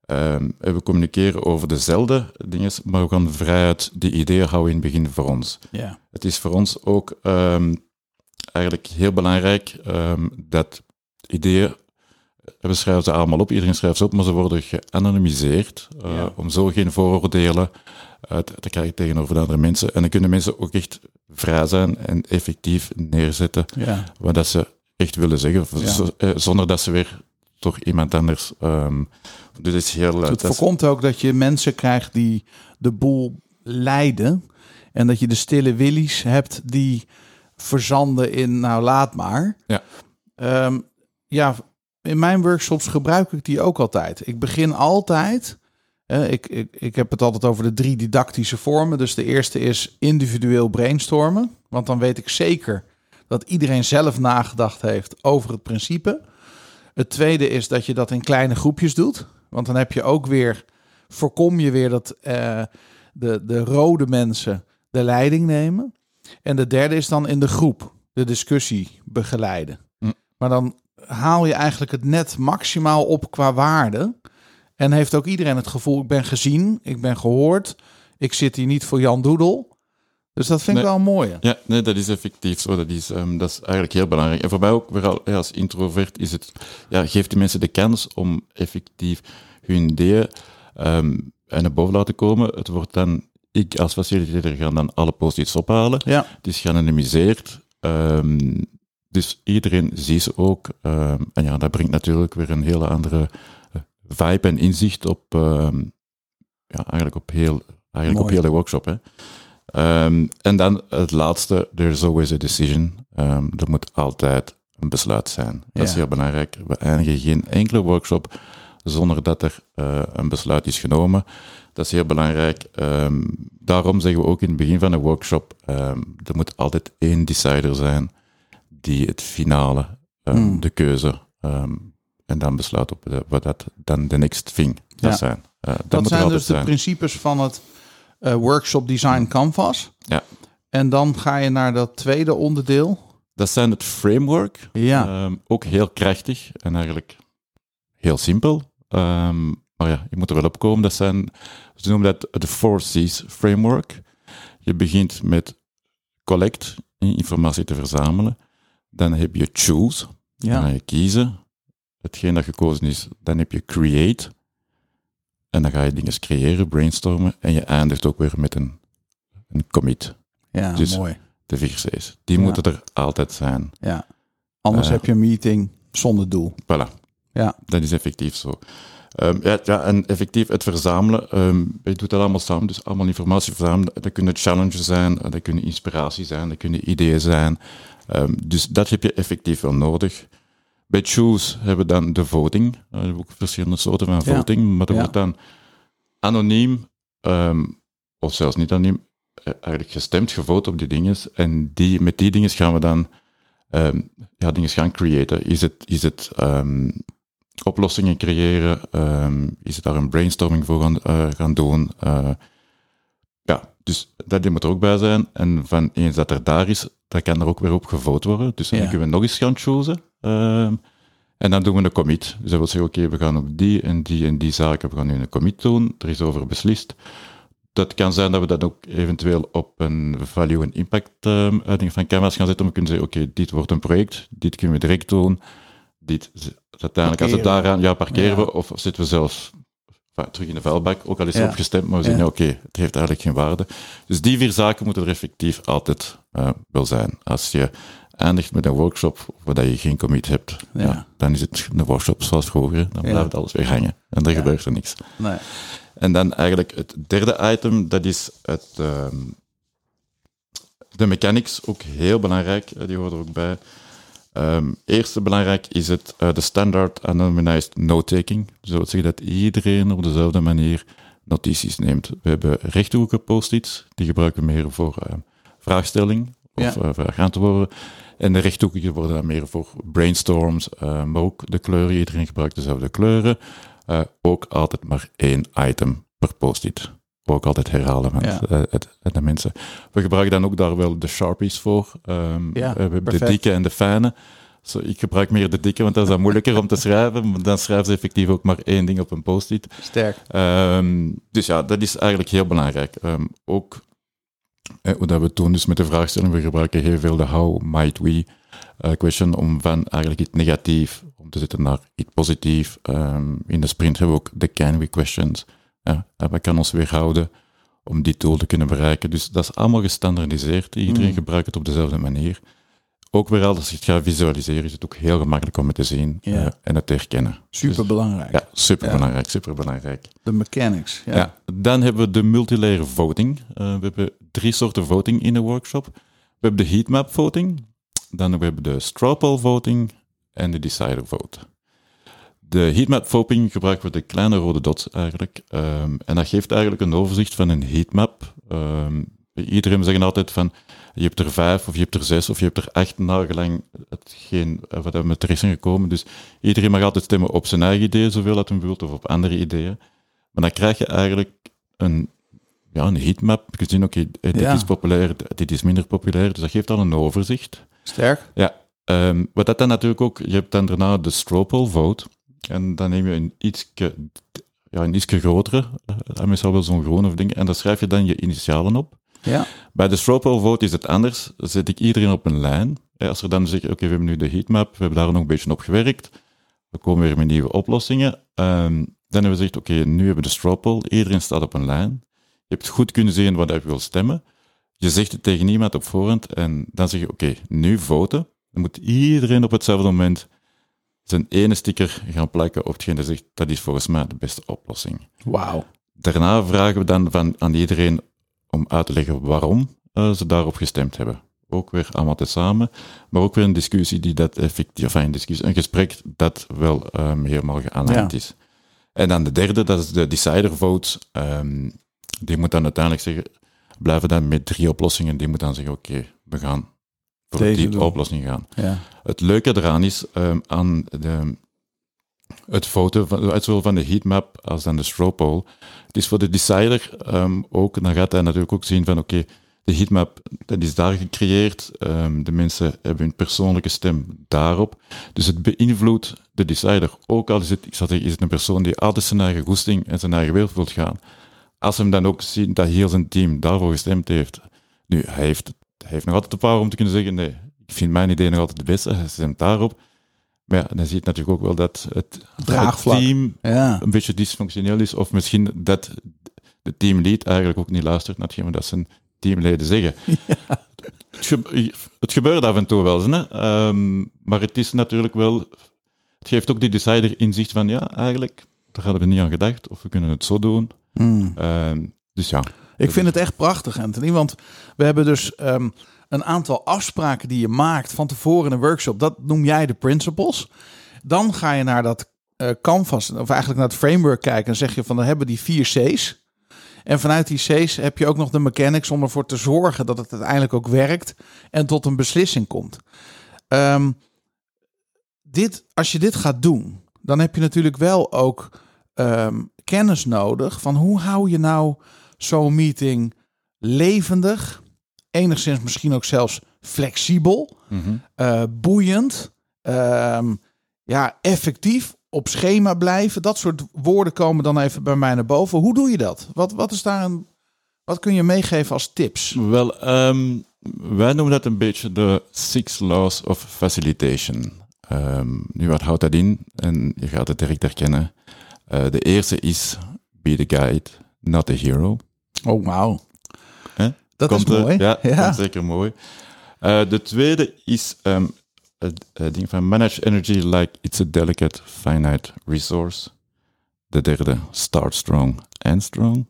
Ehm, en we communiceren over dezelfde dingen, maar we gaan vrijheid die ideeën houden in het begin voor ons. ja. Het is voor ons ook ehm, eigenlijk heel belangrijk dat ideeën, we schrijven ze allemaal op, iedereen schrijft ze op, maar ze worden geanonimiseerd, eh, Ja. om zo geen vooroordelen eh, te krijgen tegenover de andere mensen. En dan kunnen mensen ook echt vrij zijn en effectief neerzetten ja. wat dat ze echt willen zeggen, Ja. eh, zonder dat ze weer toch iemand anders... ehm dus het is heel... eh, Het dat voorkomt ook dat je mensen krijgt die de boel leiden. En dat je de stille willies hebt die verzanden in, nou laat maar. Ja. Ehm, ja, in mijn workshops gebruik ik die ook altijd. Ik begin altijd, eh, ik, ik, ik heb het altijd over de drie didactische vormen. Dus de eerste is individueel brainstormen. Want dan weet ik zeker dat iedereen zelf nagedacht heeft over het principe. Het tweede is dat je dat in kleine groepjes doet. Want dan heb je ook weer, voorkom je weer dat eh, de, de rode mensen de leiding nemen. En de derde is dan in de groep de discussie begeleiden. Hm. Maar dan haal je eigenlijk het net maximaal op qua waarde. En heeft ook iedereen het gevoel, ik ben gezien, ik ben gehoord. Ik zit hier niet voor Jan Doedel. Dus dat vind ik Nee. wel een mooie. Ja, nee, dat is effectief zo. Dat is, ehm, dat is eigenlijk heel belangrijk. En voor mij ook, vooral ja, als introvert, is het, ja, geeft de mensen de kans om effectief hun ideeën ehm en naar boven laten komen. Het wordt dan, ik als facilitator ga dan alle post-its ophalen. Ja, Het is geanonimiseerd. ehm, dus iedereen ziet ze ook. ehm, en ja, dat brengt natuurlijk weer een hele andere eh, vibe en inzicht op, ehm, ja, eigenlijk op heel, eigenlijk op heel de workshop. Hè. Ehm, en dan het laatste, there's always a decision. Er moet altijd een besluit zijn. Dat is heel belangrijk. We eindigen geen enkele workshop zonder dat er eh, een besluit is genomen. Dat is heel belangrijk. Daarom zeggen we ook in het begin van een workshop, er moet altijd één decider zijn die het finale, ehm, Hmm. de keuze, ehm, en dan besluit op de- wat dat dan de next thing dat zijn. Eh, dat, dat moet er zijn dus de zijn. principes van het eh, workshop Design Canvas. Ja. En dan ga je naar dat tweede onderdeel. Dat zijn het framework. Ja, Ehm, ook heel krachtig en eigenlijk heel simpel. Maar ja, je moet er wel op komen. Dat zijn, ze noemen dat de 4 C's framework. Je begint met collect, informatie te verzamelen. Dan heb je choose, dan ja. ga je kiezen. Hetgeen dat gekozen is, dan heb je create. En dan ga je dingen creëren, brainstormen. En je eindigt ook weer met een, een commit. ja Dus- mooi. de vier C's. Die Ja. moeten er altijd zijn. Ja. Anders Eh. heb je een meeting zonder doel. Voilà. Ja. Dat is effectief zo. Ehm, ja, ja, en effectief het verzamelen. ehm je doet dat allemaal samen, dus allemaal informatie verzamelen. Dat kunnen challenges zijn, dat kunnen inspiratie zijn, dat kunnen ideeën zijn. Ehm, dus dat heb je effectief wel nodig. Bij Choose hebben we dan de voting. We hebben ook verschillende soorten van Ja. voting, maar dat Ja. wordt dan anoniem, ehm, of zelfs niet anoniem, eh, eigenlijk gestemd, gevoten op die dingen. En die, met die dingen gaan we dan ehm, ja, dingen gaan creëren. Is het, is het oplossingen creëren? Is het daar een brainstorming voor gaan, eh, gaan doen? Dus dat moet er ook bij zijn. En van eens dat er daar is, dan kan er ook weer op gevoten worden. Dus dan Ja. kunnen we nog eens gaan chosen. Ehm, en dan doen we een commit. Dus dat wil zeggen, oké, we gaan op die en die en die zaken, we gaan nu een commit doen. Er is over beslist. Dat kan zijn dat we dat ook eventueel op een value en impact ehm, uiting van Canvas gaan zetten. Om te kunnen zeggen, oké, dit wordt een project, dit kunnen we direct doen. Dit, uiteindelijk, als het Parkeren. daaraan, ja, parkeren Ja. we of zitten we zelfs enfin, terug in de vuilbak, ook al is Ja. erop gestemd, maar we zeggen, Ja. oké, het heeft eigenlijk geen waarde. Dus die vier zaken moeten er effectief altijd eh, wel zijn. Als je eindigt met een workshop waar je geen commit hebt, Ja. ja. dan is het een workshop zoals vroeger, dan blijft alles weer hangen en er gebeurt er niks. Nee. En dan eigenlijk het derde item, dat is het, ehm, de mechanics, ook heel belangrijk, eh, die horen er ook bij. Ehm eerste belangrijk is het eh, de standard anonymized note-taking. Dus dat wil zeggen dat iedereen op dezelfde manier notities neemt. We hebben rechthoekige post-its, die gebruiken we meer voor eh, vraagstelling of Ja. eh, vraagantwoorden. En de rechthoekige worden dan meer voor brainstorms, eh, maar ook de kleuren. Iedereen gebruikt dezelfde kleuren. Ook altijd maar één item per post-it. Ook altijd herhalen van Ja. het, het- het- de mensen. We gebruiken dan ook daar wel de Sharpies voor. Ehm, Ja, eh, we hebben de dikke en de fijne. Ik gebruik meer de dikke, want dat is dan moeilijker om te schrijven. Maar dan schrijven ze effectief ook maar één ding op een post-it. Sterk. Ehm, dus ja, dat is eigenlijk heel belangrijk. Ehm, ook eh, hoe dat we doen, dus met de vraagstelling, we gebruiken heel veel de how might we eh, question om van eigenlijk iets negatief om te zetten naar iets positief. In de sprint hebben we ook de can we questions. Ja, en wat kan ons weerhouden om die doel te kunnen bereiken? Dus dat is allemaal gestandardiseerd. Iedereen Mm. gebruikt het op dezelfde manier. Ook weer als je het gaat visualiseren, is het ook heel gemakkelijk om het te zien Ja. eh, en het te herkennen. Super belangrijk. Ja, superbelangrijk, superbelangrijk. De mechanics. Ja. Ja. Dan hebben we de multilayer voting. Eh, we hebben drie soorten voting in de workshop. We hebben de heatmap voting, dan hebben we de straw poll voting en de decider vote. De heatmap voting gebruiken we de kleine rode dots eigenlijk. Ehm, en dat geeft eigenlijk een overzicht van een heatmap. Ehm iedereen zegt altijd van, je hebt er vijf of je hebt er zes of je hebt er acht, nagelang hetgeen eh, wat we met er is gekomen. Dus iedereen mag altijd stemmen op zijn eigen ideeën, zoveel dat hij wilt, of op andere ideeën. Maar dan krijg je eigenlijk een, ja, een heatmap. Je kunt zien, oké, eh, dit Ja. is populair, dit is minder populair. Dus dat geeft al een overzicht. Sterk. Ja, ehm, wat dat dan natuurlijk ook, je hebt dan daarna de straw poll vote. En dan neem je een ietske, ja, een ietske grotere, uh, meestal wel zo'n groene of ding, en daar schrijf je dan je initialen op. Ja. Bij de straw poll vote is het anders. Dan zet ik iedereen op een lijn. Eh, Als er dan zeggen, oké, we hebben nu de heatmap, we hebben daar nog een beetje op gewerkt. We komen weer met nieuwe oplossingen. Ehm, dan hebben we gezegd, oké, nu hebben we de straw poll. Iedereen staat op een lijn. Je hebt goed kunnen zien wat je wil stemmen. Je zegt het tegen niemand op voorhand en dan zeg je, oké, nu voten. Dan moet iedereen op hetzelfde moment zijn ene sticker gaan plakken op hetgeen die zegt, dat is volgens mij de beste oplossing. Wauw. Daarna vragen we dan van, aan iedereen om uit te leggen waarom eh, ze daarop gestemd hebben. Ook weer allemaal tezamen, maar ook weer een discussie die dat effectief, enfin, een, discussie, een gesprek dat wel ehm, helemaal geanalyseerd Ja. is. En dan de derde, dat is de decider vote. Ehm, die moet dan uiteindelijk zeggen, blijven dan met drie oplossingen, die moet dan zeggen, oké, we gaan voor Deze die oplossing gaan. Ja. Het leuke eraan is ehm, aan de, het foto, van, zowel van de heatmap als dan de straw poll. Het is voor de decider ehm, ook, dan gaat hij natuurlijk ook zien van oké, de heatmap dat is daar gecreëerd, ehm, de mensen hebben hun persoonlijke stem daarop. Dus het beïnvloedt de decider. Ook al is het, ik zou zeggen, is het een persoon die altijd zijn eigen goesting en zijn eigen wil wilt gaan. Als hem dan ook ziet dat heel zijn team daarvoor gestemd heeft. Nu, hij heeft, hij heeft nog altijd de power om te kunnen zeggen, nee, ik vind mijn idee nog altijd de beste, hij stemt daarop. Maar ja, dan zie je natuurlijk ook wel dat het, team Ja. een beetje dysfunctioneel is, of misschien dat de teamlead eigenlijk ook niet luistert naar hetgeen dat zijn teamleden zeggen. <laughs> Het, ge- het gebeurt af en toe wel eens, hè? Ehm, maar het is natuurlijk wel... Het geeft ook die decider inzicht van, ja, eigenlijk, daar hadden we niet aan gedacht, of we kunnen het zo doen. Ehm, dus ja, Ik vind het echt prachtig, Anthony. Want we hebben dus ehm, een aantal afspraken die je maakt van tevoren in een workshop. Dat noem jij de principles. Dan ga je naar dat eh, canvas, of eigenlijk naar het framework kijken. En zeg je van, dan hebben die vier C's. En vanuit die C's heb je ook nog de mechanics om ervoor te zorgen dat het uiteindelijk ook werkt en tot een beslissing komt. Ehm, dit, als je dit gaat doen, dan heb je natuurlijk wel ook ehm, kennis nodig van hoe hou je nou zo'n meeting levendig, enigszins misschien ook zelfs flexibel, eh, boeiend, ehm, ja, effectief, op schema blijven. Dat soort woorden komen dan even bij mij naar boven. Hoe doe je dat? Wat, wat is daar een, wat kun je meegeven als tips? Wel, ehm, wij noemen dat een beetje de Six Laws of Facilitation. Ehm, nu, wat houdt dat in? En je gaat het direct herkennen. Eh, de eerste is be the guide, not the hero. Oh, wauw. Hè? Dat Komt is er- mooi. Ja, <laughs> zeker mooi. Eh, de tweede is ehm, het het ding van manage energy like it's a delicate, finite resource. De derde, start strong and strong.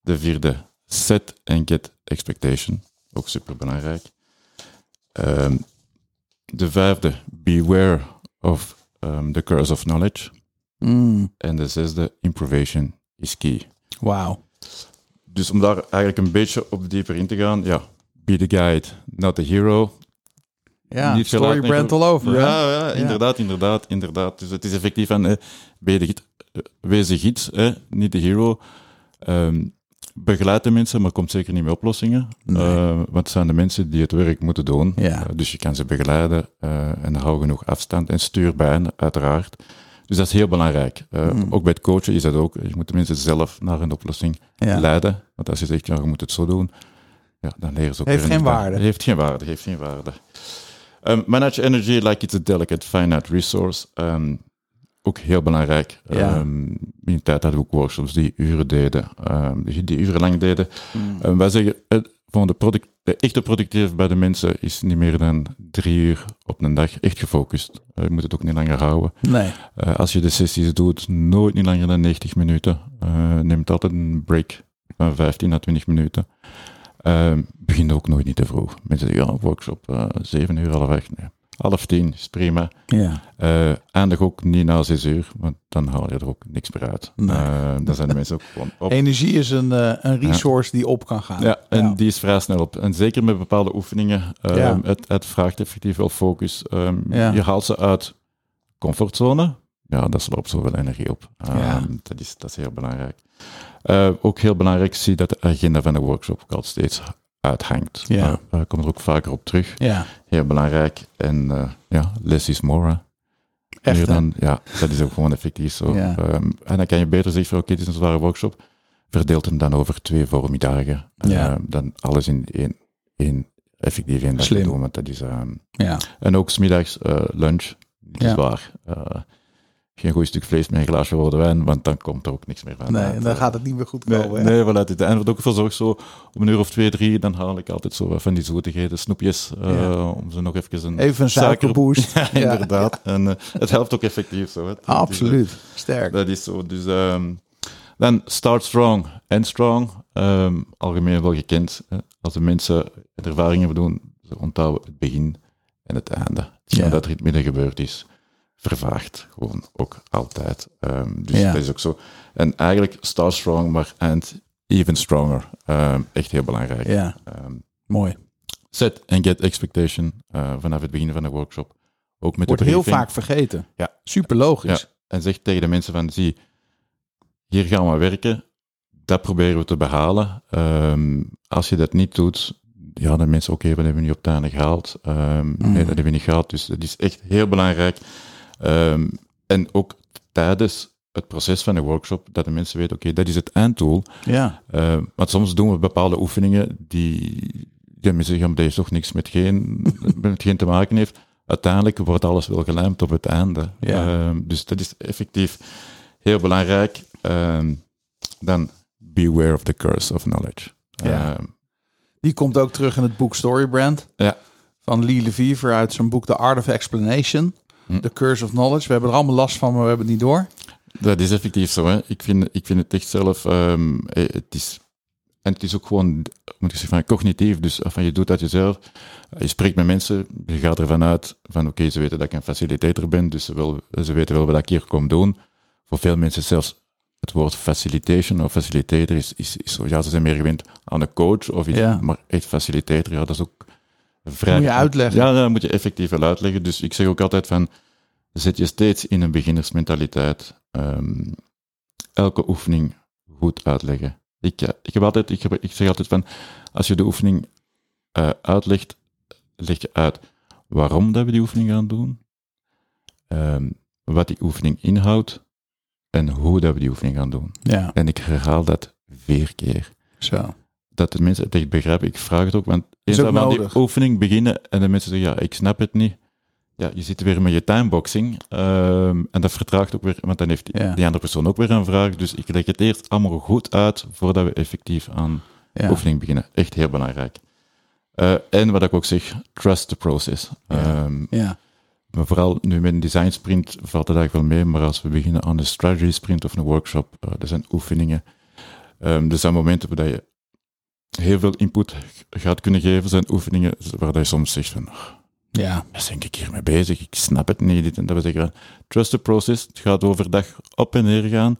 De vierde, set and get expectation. Ook super belangrijk. Ehm, de vijfde, beware of um, the curse of knowledge. Mm, En de zesde, improvisation is key. Wauw. Dus om daar eigenlijk een beetje op dieper in te gaan, ja, be the guide, not the hero. Ja, Niet story brand all over. Ja, ja, inderdaad, inderdaad, inderdaad. Dus het is effectief van, eh, de gids- eh, wees de gids, eh, niet de hero. Ehm, begeleid de mensen, maar komt zeker niet met oplossingen. Nee. Want het zijn de mensen die het werk moeten doen. Ja. Dus je kan ze begeleiden en hou genoeg afstand en stuur bij hen, uiteraard. Dus dat is heel belangrijk. Eh, Hmm. Ook bij het coachen is dat ook. Je moet de mensen zelf naar een oplossing Ja. leiden. Want als je zegt, ja, je moet het zo doen, ja, dan leren ze ook Heeft weer geen waarde. Heeft geen waarde, heeft geen waarde. Um, manage energy like it's a delicate, finite resource. Um, ook heel belangrijk. Ja. Um, in de tijd hadden we ook workshops die uren deden, die, die uren lang deden. Mm. Um, wij zeggen, eh, van de, product, de echte productief bij de mensen is niet meer dan drie uur op een dag echt gefocust. Eh, je moet het ook niet langer houden. Nee. Eh, als je de sessies doet, nooit niet langer dan 90 minuten. Uh, neemt altijd een break van 15 à 20 minuten. Uh, begin ook nooit niet te vroeg. Mensen zeggen, ja, workshop, uh, 7 uur, half weg. Nee. Half tien is prima. Ja. Uh, eindig ook niet na 6 uur, want dan haal je er ook niks meer uit. Nee. Uh, dan zijn de mensen ook gewoon op. Energie is een, uh, een resource die op kan gaan. Ja, en die is vrij snel op. En zeker met bepaalde oefeningen. Ja. het, het vraagt effectief wel focus. Um, Ja. Je haalt ze uit comfortzone. Ja, dat sloopt zoveel energie op. Um, Ja. dat, is, dat is heel belangrijk. Ook heel belangrijk, zie dat de agenda van de workshop ook al steeds uithangt. Ja. Uh, daar komt er ook vaker op terug. Ja, Heel belangrijk. En uh, ja, less is more. echt. Meer dan, ja, dat is ook gewoon effectief zo. Ja. Ehm, en dan kan je beter zeggen, van, oké, dit is een zware workshop. Verdeelt hem dan over twee voormiddagen. Ja. Ehm, dan alles in één, één effectief één dag doen. Want dat is, ehm, Ja. en ook smiddags eh lunch. Ja. zwaar. Eh, geen goed stuk vlees met een glaasje rode wijn, want dan komt er ook niks meer van. Nee, dan gaat het niet meer goed Nee, komen. hè? nee voilà, dit. En wat ook voor zorgt, zo om een uur of twee, drie, dan haal ik altijd zo wat van die zoetigheden, snoepjes, eh, om ze nog even een Even een suiker- suikerboost. <laughs> ja, inderdaad. En eh, het helpt ook effectief zo. Hè. Het is, eh, Absoluut. Sterk. Dat is zo. Dus ehm, dan start strong and strong. Ehm, algemeen wel gekend. Hè. Als de mensen ervaringen doen, ze onthouden het begin en het einde. Hetgeen Ja. dat er in het midden gebeurd is, vervaagt gewoon ook altijd. Ehm, dus Ja. dat is ook zo. En eigenlijk start strong, maar and even stronger. Ehm, echt heel belangrijk. Ja, Ehm, mooi. set and get expectation eh, vanaf het begin van de workshop. Ook met Wordt de heel vaak vergeten. Ja. Super logisch. En zeg tegen de mensen van, zie, hier gaan we werken. Dat proberen we te behalen. Als je dat niet doet, ja, dan mensen, oké, wat hebben we niet op het einde gehaald? Nee, dat hebben we niet gehaald. Dus dat is echt heel belangrijk. Ehm, en ook tijdens het proces van de workshop, dat de mensen weten, oké, dat is het einddoel. Ja. Uh, want soms doen we bepaalde oefeningen die, die mensen zeggen, dat heeft toch niks met geen, <laughs> met geen te maken heeft. Uiteindelijk wordt alles wel gelijmd op het einde. Ja. Uh, dus dat is effectief heel belangrijk. Uh, dan beware of the curse of knowledge. Ja. Die komt ook terug in het boek Storybrand. Ja. Van Lee Leviever uit zijn boek The Art of Explanation. Hm. The Curse of Knowledge. We hebben er allemaal last van, maar we hebben het niet door. Dat is effectief zo. Hè. Ik, vind, ik vind het echt zelf. ehm, eh, het is, en het is ook gewoon, moet ik zeggen, van cognitief. Dus van, je doet dat jezelf. Je spreekt met mensen. Je gaat ervan uit van oké, ze weten dat ik een facilitator ben. Dus ze, wil, ze weten wel wat ik hier kom doen. Voor veel mensen zelfs het woord facilitation of facilitator is, is. Ja, ze zijn meer gewend aan een coach of iets. Ja. Maar echt facilitator, ja, dat is ook vrij. Moet je uitleggen. Ja, dat moet je effectief wel uitleggen. Dus ik zeg ook altijd van, zet je steeds in een beginnersmentaliteit. Ehm, elke oefening goed uitleggen. Ik, ik, heb altijd, ik, heb, ik zeg altijd van, als je de oefening eh, uitlegt, leg je uit waarom dat we die oefening gaan doen, ehm, wat die oefening inhoudt en hoe dat we die oefening gaan doen. Ja, En ik herhaal dat vier keer. zo. Dat de mensen het echt begrijpen. Ik vraag het ook, want eens dat we aan die oefening beginnen en de mensen zeggen, ja, ik snap het niet. Ja, je zit weer met je timeboxing ehm, en dat vertraagt ook weer, want dan heeft die, Ja. die andere persoon ook weer een vraag. Dus ik leg het eerst allemaal goed uit voordat we effectief aan Ja. oefening beginnen. Echt heel belangrijk. Eh, en wat ik ook zeg, trust the process. Ja. Ehm, Ja, maar vooral nu met een design sprint valt het eigenlijk wel mee, maar als we beginnen aan een strategy sprint of een workshop, eh er zijn oefeningen. Ehm, er zijn momenten waar je heel veel input gaat kunnen geven, zijn oefeningen waar je soms zegt van, "Oh, ja, waar ben ik hier mee bezig? Ik snap het niet. Dit en dat. We zeggen, trust the process. Het gaat overdag op en neer gaan.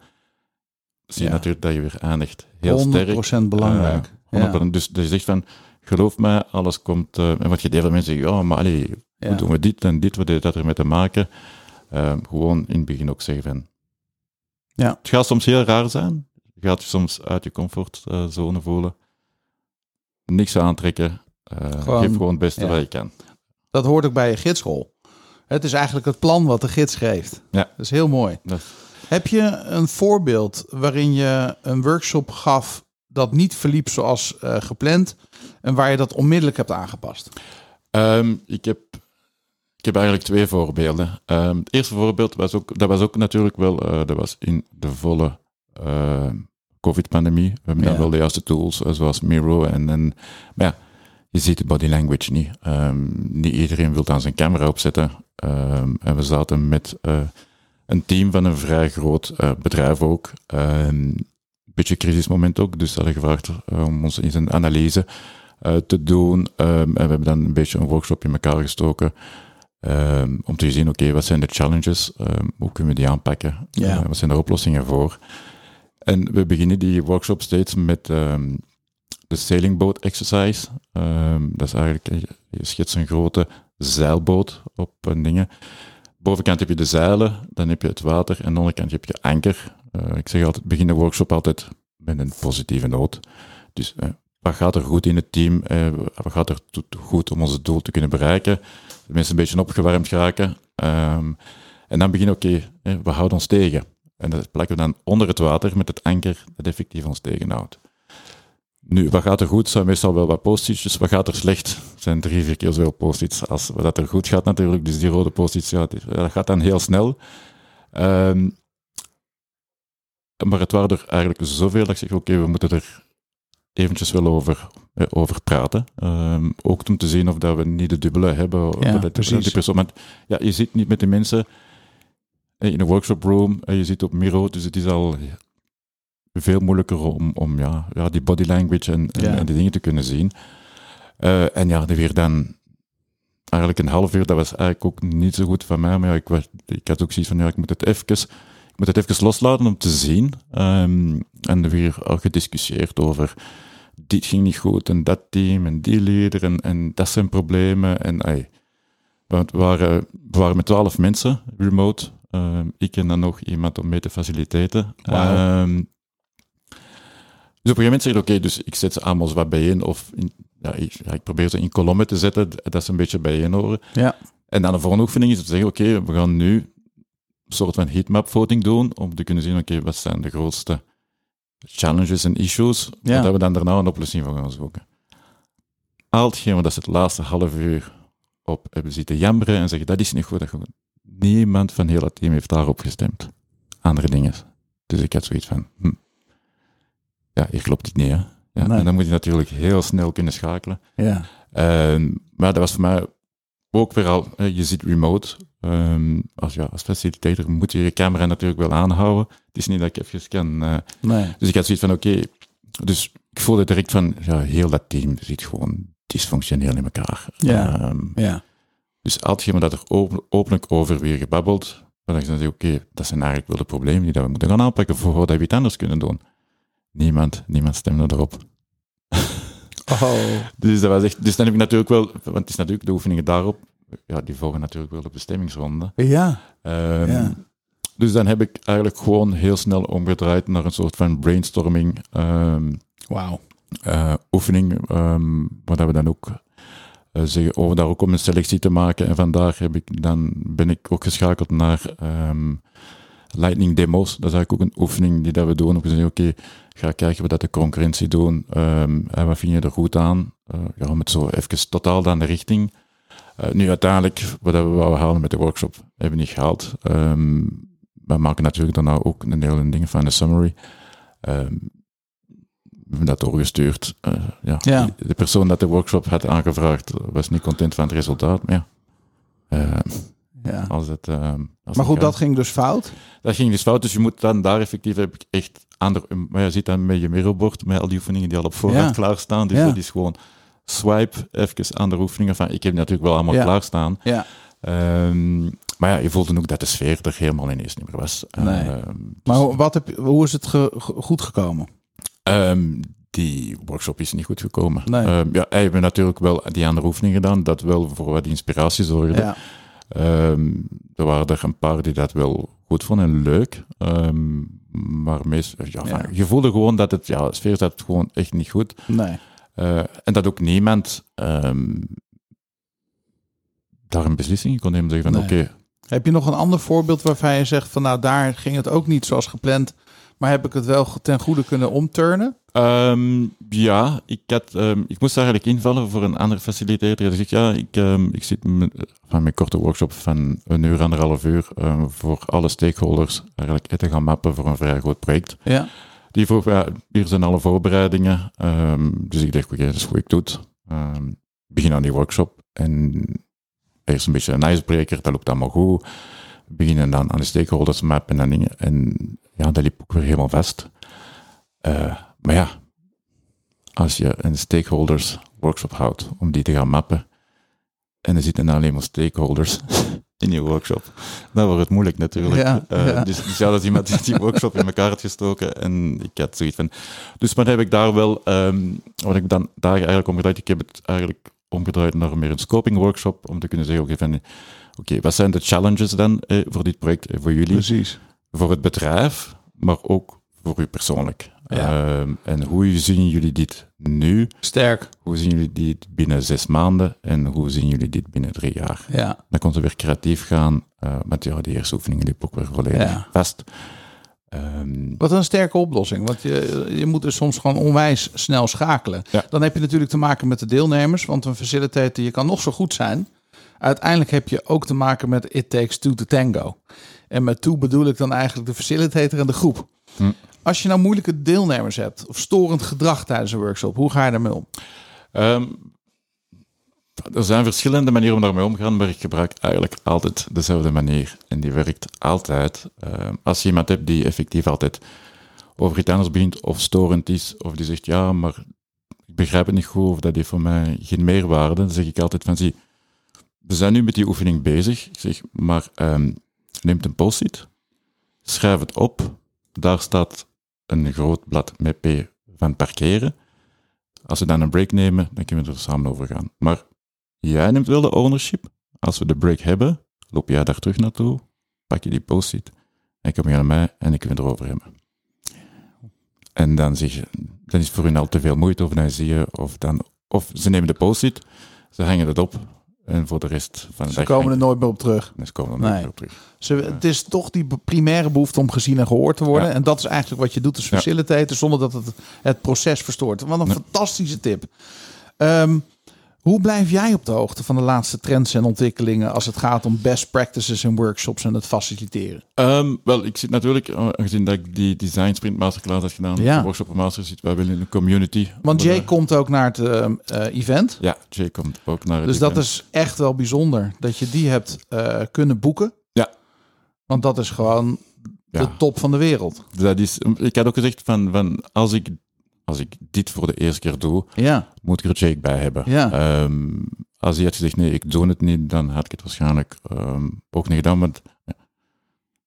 Zie je Ja. natuurlijk dat je weer aandacht heel 100% sterk. belangrijk. Eh, ja. 100%. Dus, dus je zegt van, geloof mij, alles komt... eh, en wat je heel veel mensen zeggen, ja, maar allee, Ja. hoe doen we dit en dit, wat heeft dat ermee te maken? Eh, gewoon in het begin ook zeggen van... Ja. Het gaat soms heel raar zijn. Je gaat je soms uit je comfortzone voelen. Niks aantrekken. Eh, Gewoon, geef gewoon het beste ja. wat je kan. Dat hoort ook bij je gidsrol. Het is eigenlijk het plan wat de gids geeft. Ja. Dat is heel mooi. Heb je een voorbeeld waarin je een workshop gaf dat niet verliep zoals eh, gepland en waar je dat onmiddellijk hebt aangepast? Ehm, ik, heb, ik heb eigenlijk twee voorbeelden. Ehm, het eerste voorbeeld was ook, dat was ook natuurlijk wel, eh, dat was in de volle eh, COVID-pandemie. We hebben Ja. wel de juiste tools, eh, zoals Miro. En, en, maar ja, je ziet de body language niet. Ehm, niet iedereen wil aan zijn camera opzetten. Ehm, en we zaten met eh, een team van een vrij groot eh, bedrijf ook. Ehm, beetje crisismoment ook, dus ze hadden gevraagd om ons in zijn analyse te doen. Ehm, en we hebben dan een beetje een workshop in elkaar gestoken. om te zien, oké, wat zijn de challenges? Hoe kunnen we die aanpakken? Ja. Wat zijn de oplossingen voor? En we beginnen die workshop steeds met ehm, de sailing boat exercise. Ehm, dat is eigenlijk, eh, je schetst een grote zeilboot op een dingen. Bovenkant heb je de zeilen, dan heb je het water en onderkant heb je anker. Eh, ik zeg altijd, begin de workshop altijd met een positieve noot. Dus eh, wat gaat er goed in het team? Eh, wat gaat er goed om ons doel te kunnen bereiken? De mensen een beetje opgewarmd geraken. Ehm, en dan beginnen, oké, eh, we houden ons tegen. En dat plakken we dan onder het water met het anker dat effectief ons tegenhoudt. Nu, wat gaat er goed? Zijn meestal wel wat post-its. Wat gaat er slecht? zijn drie, vier keer zoveel post-its als wat er goed gaat natuurlijk. Dus die rode post-its, ja, dat gaat dan heel snel. Ehm, maar het waren er eigenlijk zoveel dat ik zeg, oké, we moeten er eventjes wel over, eh, over praten. Ehm, ook om te zien of dat we niet de dubbele hebben. Ja, dat, precies. die persoon, want ja, je zit niet met de mensen in een workshop room, en je zit op Miro, dus het is al veel moeilijker om, om ja, ja, die body language en, en, Ja. en die dingen te kunnen zien. Eh, en ja, er weer dan eigenlijk een half uur, dat was eigenlijk ook niet zo goed van mij, maar ja, ik, ik had ook zoiets van, ja, ik moet het even, ik moet het even loslaten om te zien. Ehm, en er weer al gediscussieerd over, dit ging niet goed, en dat team, en die leader, en, en dat zijn problemen, en want we waren, we waren met twaalf mensen, remote, Ehm, ik en dan nog iemand om mee te faciliteren. Ehm, dus op een gegeven moment zeg je, oké, dus ik zet ze allemaal wat bijeen, of in, ja, ik, ja, ik probeer ze in kolommen te zetten, dat ze een beetje bijeen horen. Ja. En dan de volgende oefening is te zeggen, oké, we gaan nu een soort van heatmap voting doen, om te kunnen zien, oké, wat zijn de grootste challenges en issues, Ja. dat we dan daarna een oplossing voor gaan zoeken. Al hetgeen wat ze het laatste half uur op hebben zitten jammeren en zeggen, dat is niet goed, dat. Niemand van heel het team heeft daarop gestemd. Andere dingen. Dus ik had zoiets van, hm, ja, hier klopt het niet, hè. Ja, Nee. En dan moet je natuurlijk heel snel kunnen schakelen. Ja. Ehm, maar dat was voor mij ook weer al, je zit remote. Ehm, als, ja, als facilitator moet je je camera natuurlijk wel aanhouden. Het is niet dat ik even kan. eh, Nee. dus ik had zoiets van, oké. dus ik voelde direct van, ja, heel dat team zit gewoon dysfunctioneel in elkaar. Ja. Ehm, Ja. Dus je me dat er open- openlijk over weer gebabbeld, dan dacht ik, oké, dat zijn eigenlijk wel de problemen die dat we moeten gaan aanpakken voordat we iets anders kunnen doen. Niemand, niemand stemde erop. Oh. <laughs> Dus dat was echt, dus dan heb ik natuurlijk wel, want het is natuurlijk de oefeningen daarop, ja, die volgen natuurlijk wel op de stemmingsronde. Ja. Ehm, Ja. Dus dan heb ik eigenlijk gewoon heel snel omgedraaid naar een soort van brainstorming ehm, Wauw. eh, oefening, ehm, waar we dan ook zeggen, over daar ook om een selectie te maken. En vandaag heb ik dan, ben ik ook geschakeld naar ehm, Lightning Demos. Dat is eigenlijk ook een oefening die dat we doen. Te zeggen, oké, ga kijken wat dat de concurrentie doen. ehm, en wat vind je er goed aan? Eh, ja, om het zo even totaal dan de richting. Eh, nu uiteindelijk, wat we wouden halen met de workshop, hebben we niet gehaald. Ehm, we maken natuurlijk daarna ook een hele ding van de summary. We dat doorgestuurd. Eh, ja. Ja. De persoon dat de workshop had aangevraagd was niet content van het resultaat. Maar ja, eh, Ja. als het, eh, als Maar goed, dat ging dus fout. dat ging dus fout. Dus je moet dan daar effectief heb ik echt ander. Maar je zit dan met je mirrorbord met al die oefeningen die al op voorhand Ja. klaarstaan. Dus dat is gewoon swipe even aan de oefeningen van. Ik heb natuurlijk wel allemaal klaarstaan. Ja. Ehm, maar ja, je voelde ook dat de sfeer er helemaal ineens niet meer was. Nee. Ehm, Maar hoe- wat heb, hoe is het ge- goed gekomen? Ehm, die workshop is niet goed gekomen. Nee. Ehm, ja, wij hebben natuurlijk wel die andere oefeningen gedaan, dat wel voor wat inspiratie zorgde. Ja. Ehm, er waren er een paar die dat wel goed vonden en leuk. Maar meest, ja, je voelde gewoon dat het, ja, de sfeer zat gewoon echt niet goed. Nee. Eh, en dat ook niemand daar een beslissing kon nemen. Zeggen van, Nee. oké, Heb je nog een ander voorbeeld waarvan je zegt van nou daar ging het ook niet zoals gepland, maar heb ik het wel ten goede kunnen omturnen? Ehm, ja, ik, had, ehm, ik moest eigenlijk invallen voor een andere facilitator. Die zegt, ja, ik, ehm, ik zit met, van mijn korte workshop van een uur, anderhalf uur, voor alle stakeholders eigenlijk te gaan mappen voor een vrij groot project. Ja. Die vroeg, ja, hier zijn alle voorbereidingen. Dus ik dacht, oké, dat is hoe ik doe het. Begin aan die workshop en eerst een beetje een ijsbreker, dat loopt allemaal goed. Beginnen dan aan de stakeholders mappen en dingen. En ja, dat liep ook weer helemaal vast. Eh, maar ja, als je een stakeholders workshop houdt om die te gaan mappen, en er zitten alleen maar stakeholders <laughs> in je workshop, dan wordt het moeilijk natuurlijk. Ja, Eh, ja. Dus, dus ja, dat is iemand die die workshop in elkaar had gestoken en ik had zoiets van... Dus maar heb ik daar wel, ehm, wat ik dan daar eigenlijk omgedraaid, ik heb het eigenlijk omgedraaid naar meer een scoping workshop, om te kunnen zeggen, oké, van, oké, wat zijn de challenges dan eh, voor dit project, eh, voor jullie? Precies. Voor het bedrijf, maar ook voor u persoonlijk. Ja. Ehm, en hoe zien jullie dit nu? Sterk. Hoe zien jullie dit binnen zes maanden? En hoe zien jullie dit binnen drie jaar? Ja. Dan kon ze weer creatief gaan. eh want ja, die eerste oefeningen liep ook weer volledig Ja. vast. Ehm, Wat een sterke oplossing. Want je, je moet dus soms gewoon onwijs snel schakelen. Ja. Dan heb je natuurlijk te maken met de deelnemers. Want een facilitator, je kan nog zo goed zijn. Uiteindelijk heb je ook te maken met it takes two to tango. En met two bedoel ik dan eigenlijk de facilitator en de groep. Hm. Als je nou moeilijke deelnemers hebt of storend gedrag tijdens een workshop, hoe ga je daarmee om? Ehm, er zijn verschillende manieren om daarmee om te gaan, maar ik gebruik eigenlijk altijd dezelfde manier. En die werkt altijd. Ehm, als je iemand hebt die effectief altijd over iets anders begint of storend is, of die zegt ja, maar ik begrijp het niet goed of dat heeft voor mij geen meerwaarde, dan zeg ik altijd van zie, we zijn nu met die oefening bezig. Ik zeg, maar ehm neem een post-it, schrijf het op, daar staat een groot blad met P van parkeren. Als we dan een break nemen, dan kunnen we er samen over gaan. Maar jij neemt wel de ownership. Als we de break hebben, loop jij daar terug naartoe, pak je die post-it en kom je naar mij en ik wil het erover hebben. En dan zeg je, dan is het voor hun al te veel moeite, of dan zie je, of dan, of ze nemen de post-it, ze hangen het op en voor de rest van de Ze komen er nooit meer op terug. en ze komen er Nee. nooit meer op terug. Ze, het is toch die primaire behoefte om gezien en gehoord te worden. Ja. En dat is eigenlijk wat je doet als facilitator, zonder dat het het proces verstoort. Wat een fantastische tip. Ehm, Hoe blijf jij op de hoogte van de laatste trends en ontwikkelingen als het gaat om best practices en workshops en het faciliteren? Ehm, wel, ik zit natuurlijk, eh, aangezien dat ik die Design Sprint Masterclass heb gedaan, Ja. de workshop master zit wij willen in de community. Want Jay komt ook naar het eh, eh, event. Ja, Jay komt ook naar het Dus dat is echt wel bijzonder dat je die hebt eh, kunnen boeken. Ja. Want dat is gewoon de top van de wereld. Dat is, ik had ook gezegd van, van als, ik, als ik dit voor de eerste keer doe, Ja, moet ik er Jake bij hebben. Ja. Ehm, als hij had gezegd, nee, ik doe het niet, dan had ik het waarschijnlijk ehm, ook niet gedaan. Want ja.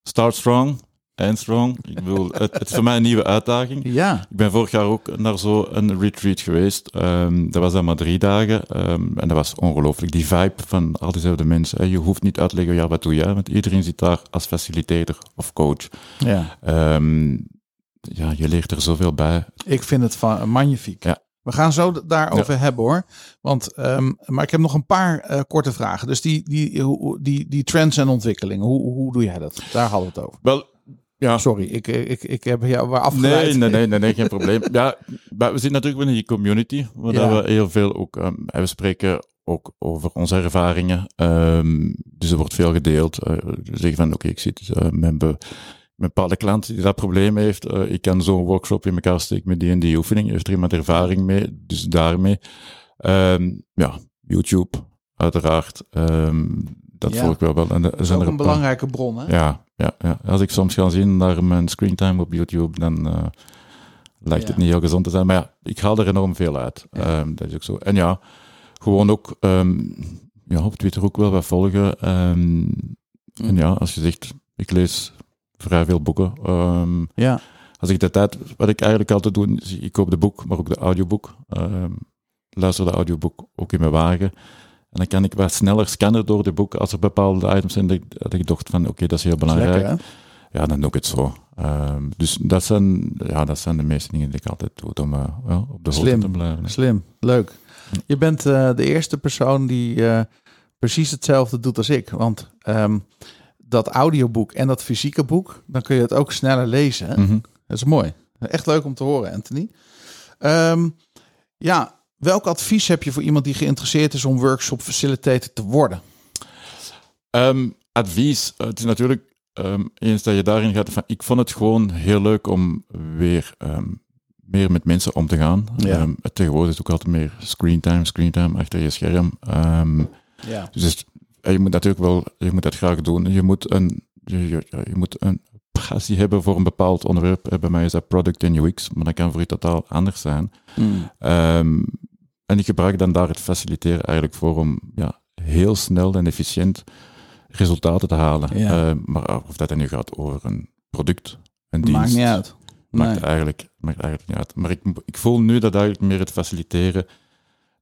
start strong, end strong. Ik bedoel, <laughs> het, het is voor mij een nieuwe uitdaging. ja, Ik ben vorig jaar ook naar zo'n retreat geweest. Ehm, dat was dan maar drie dagen. en dat was ongelooflijk. Die vibe van al diezelfde mensen. hè. Je hoeft niet uit te leggen, ja, wat doe jij? Want iedereen zit daar als facilitator of coach. ja. Ja, je leert er zoveel bij. Ik vind het van, magnifiek. Ja. We gaan zo daarover hebben hoor. Want, ehm, maar ik heb nog een paar eh, korte vragen. Dus die, die, die, die trends en ontwikkelingen, hoe, hoe doe jij dat? Daar hadden we het over. Wel, ja, Sorry, ik, ik, ik heb jou afgeleid. Nee, nee, nee, <laughs> nee, nee, geen probleem. Ja, maar we zitten natuurlijk wel in die community, waar Ja. we heel veel ook, en we spreken ook over onze ervaringen. Ehm, dus er wordt veel gedeeld. Eh, we zeggen van, oké, ik zit eh, met een bepaalde klant die dat probleem heeft. Eh, ik kan zo'n workshop in elkaar steken met die en die oefening. Heeft er iemand ervaring mee? Dus daarmee. Ehm, ja, YouTube, uiteraard. Ehm, dat Ja. volg ik wel wel. En er Dat is ook een belangrijke bron hè? ja, ja, ja. Als ik soms ga zien naar mijn screentime op YouTube, dan eh, lijkt het niet heel gezond te zijn. Maar ja, ik haal er enorm veel uit. Ehm, dat is ook zo. En ja, gewoon ook ja, op Twitter ook wel wat volgen. En ja, als je zegt, ik lees vrij veel boeken. Ehm, Ja, als ik de tijd, wat ik eigenlijk altijd doe, is ik koop de boek, maar ook de audioboek. Ehm luister de audioboek ook in mijn wagen. En dan kan ik wat sneller scannen door de boek als er bepaalde items zijn dat ik, dat ik dacht van, oké, dat is heel belangrijk. lekker? Ja, dan doe ik het zo. Ehm, dus dat zijn, ja, dat zijn de meeste dingen die ik altijd doe om eh, ja, op de hoogte Slim. te blijven. Slim, leuk. Je bent eh, de eerste persoon die eh, precies hetzelfde doet als ik. Want ehm, dat audioboek en dat fysieke boek, dan kun je het ook sneller lezen. Hè? Mhm. Dat is mooi. Echt leuk om te horen, Anthony. Ehm, ja, welk advies heb je voor iemand die geïnteresseerd is om workshop facilitator te worden? Ehm, advies. Eh, Het is natuurlijk, ehm, eens dat je daarin gaat, van, ik vond het gewoon heel leuk om weer meer met mensen om te gaan. Ja. Het tegenwoordig is ook altijd meer screentime, screentime achter je scherm. Ja. dus je moet natuurlijk wel, je moet dat graag doen. Je moet een, je, je, ja, je moet een passie hebben voor een bepaald onderwerp. Eh, Bij mij is dat product en UX, maar dat kan voor je totaal anders zijn. Hmm. Ehm, en ik gebruik dan daar het faciliteren eigenlijk voor om ja, heel snel en efficiënt resultaten te halen. Ja. Ehm, maar of dat dan nu gaat over een product, een dienst, Maakt niet uit. Maakt, Nee. eigenlijk, maakt eigenlijk niet uit. Maar ik, ik voel nu dat eigenlijk meer het faciliteren.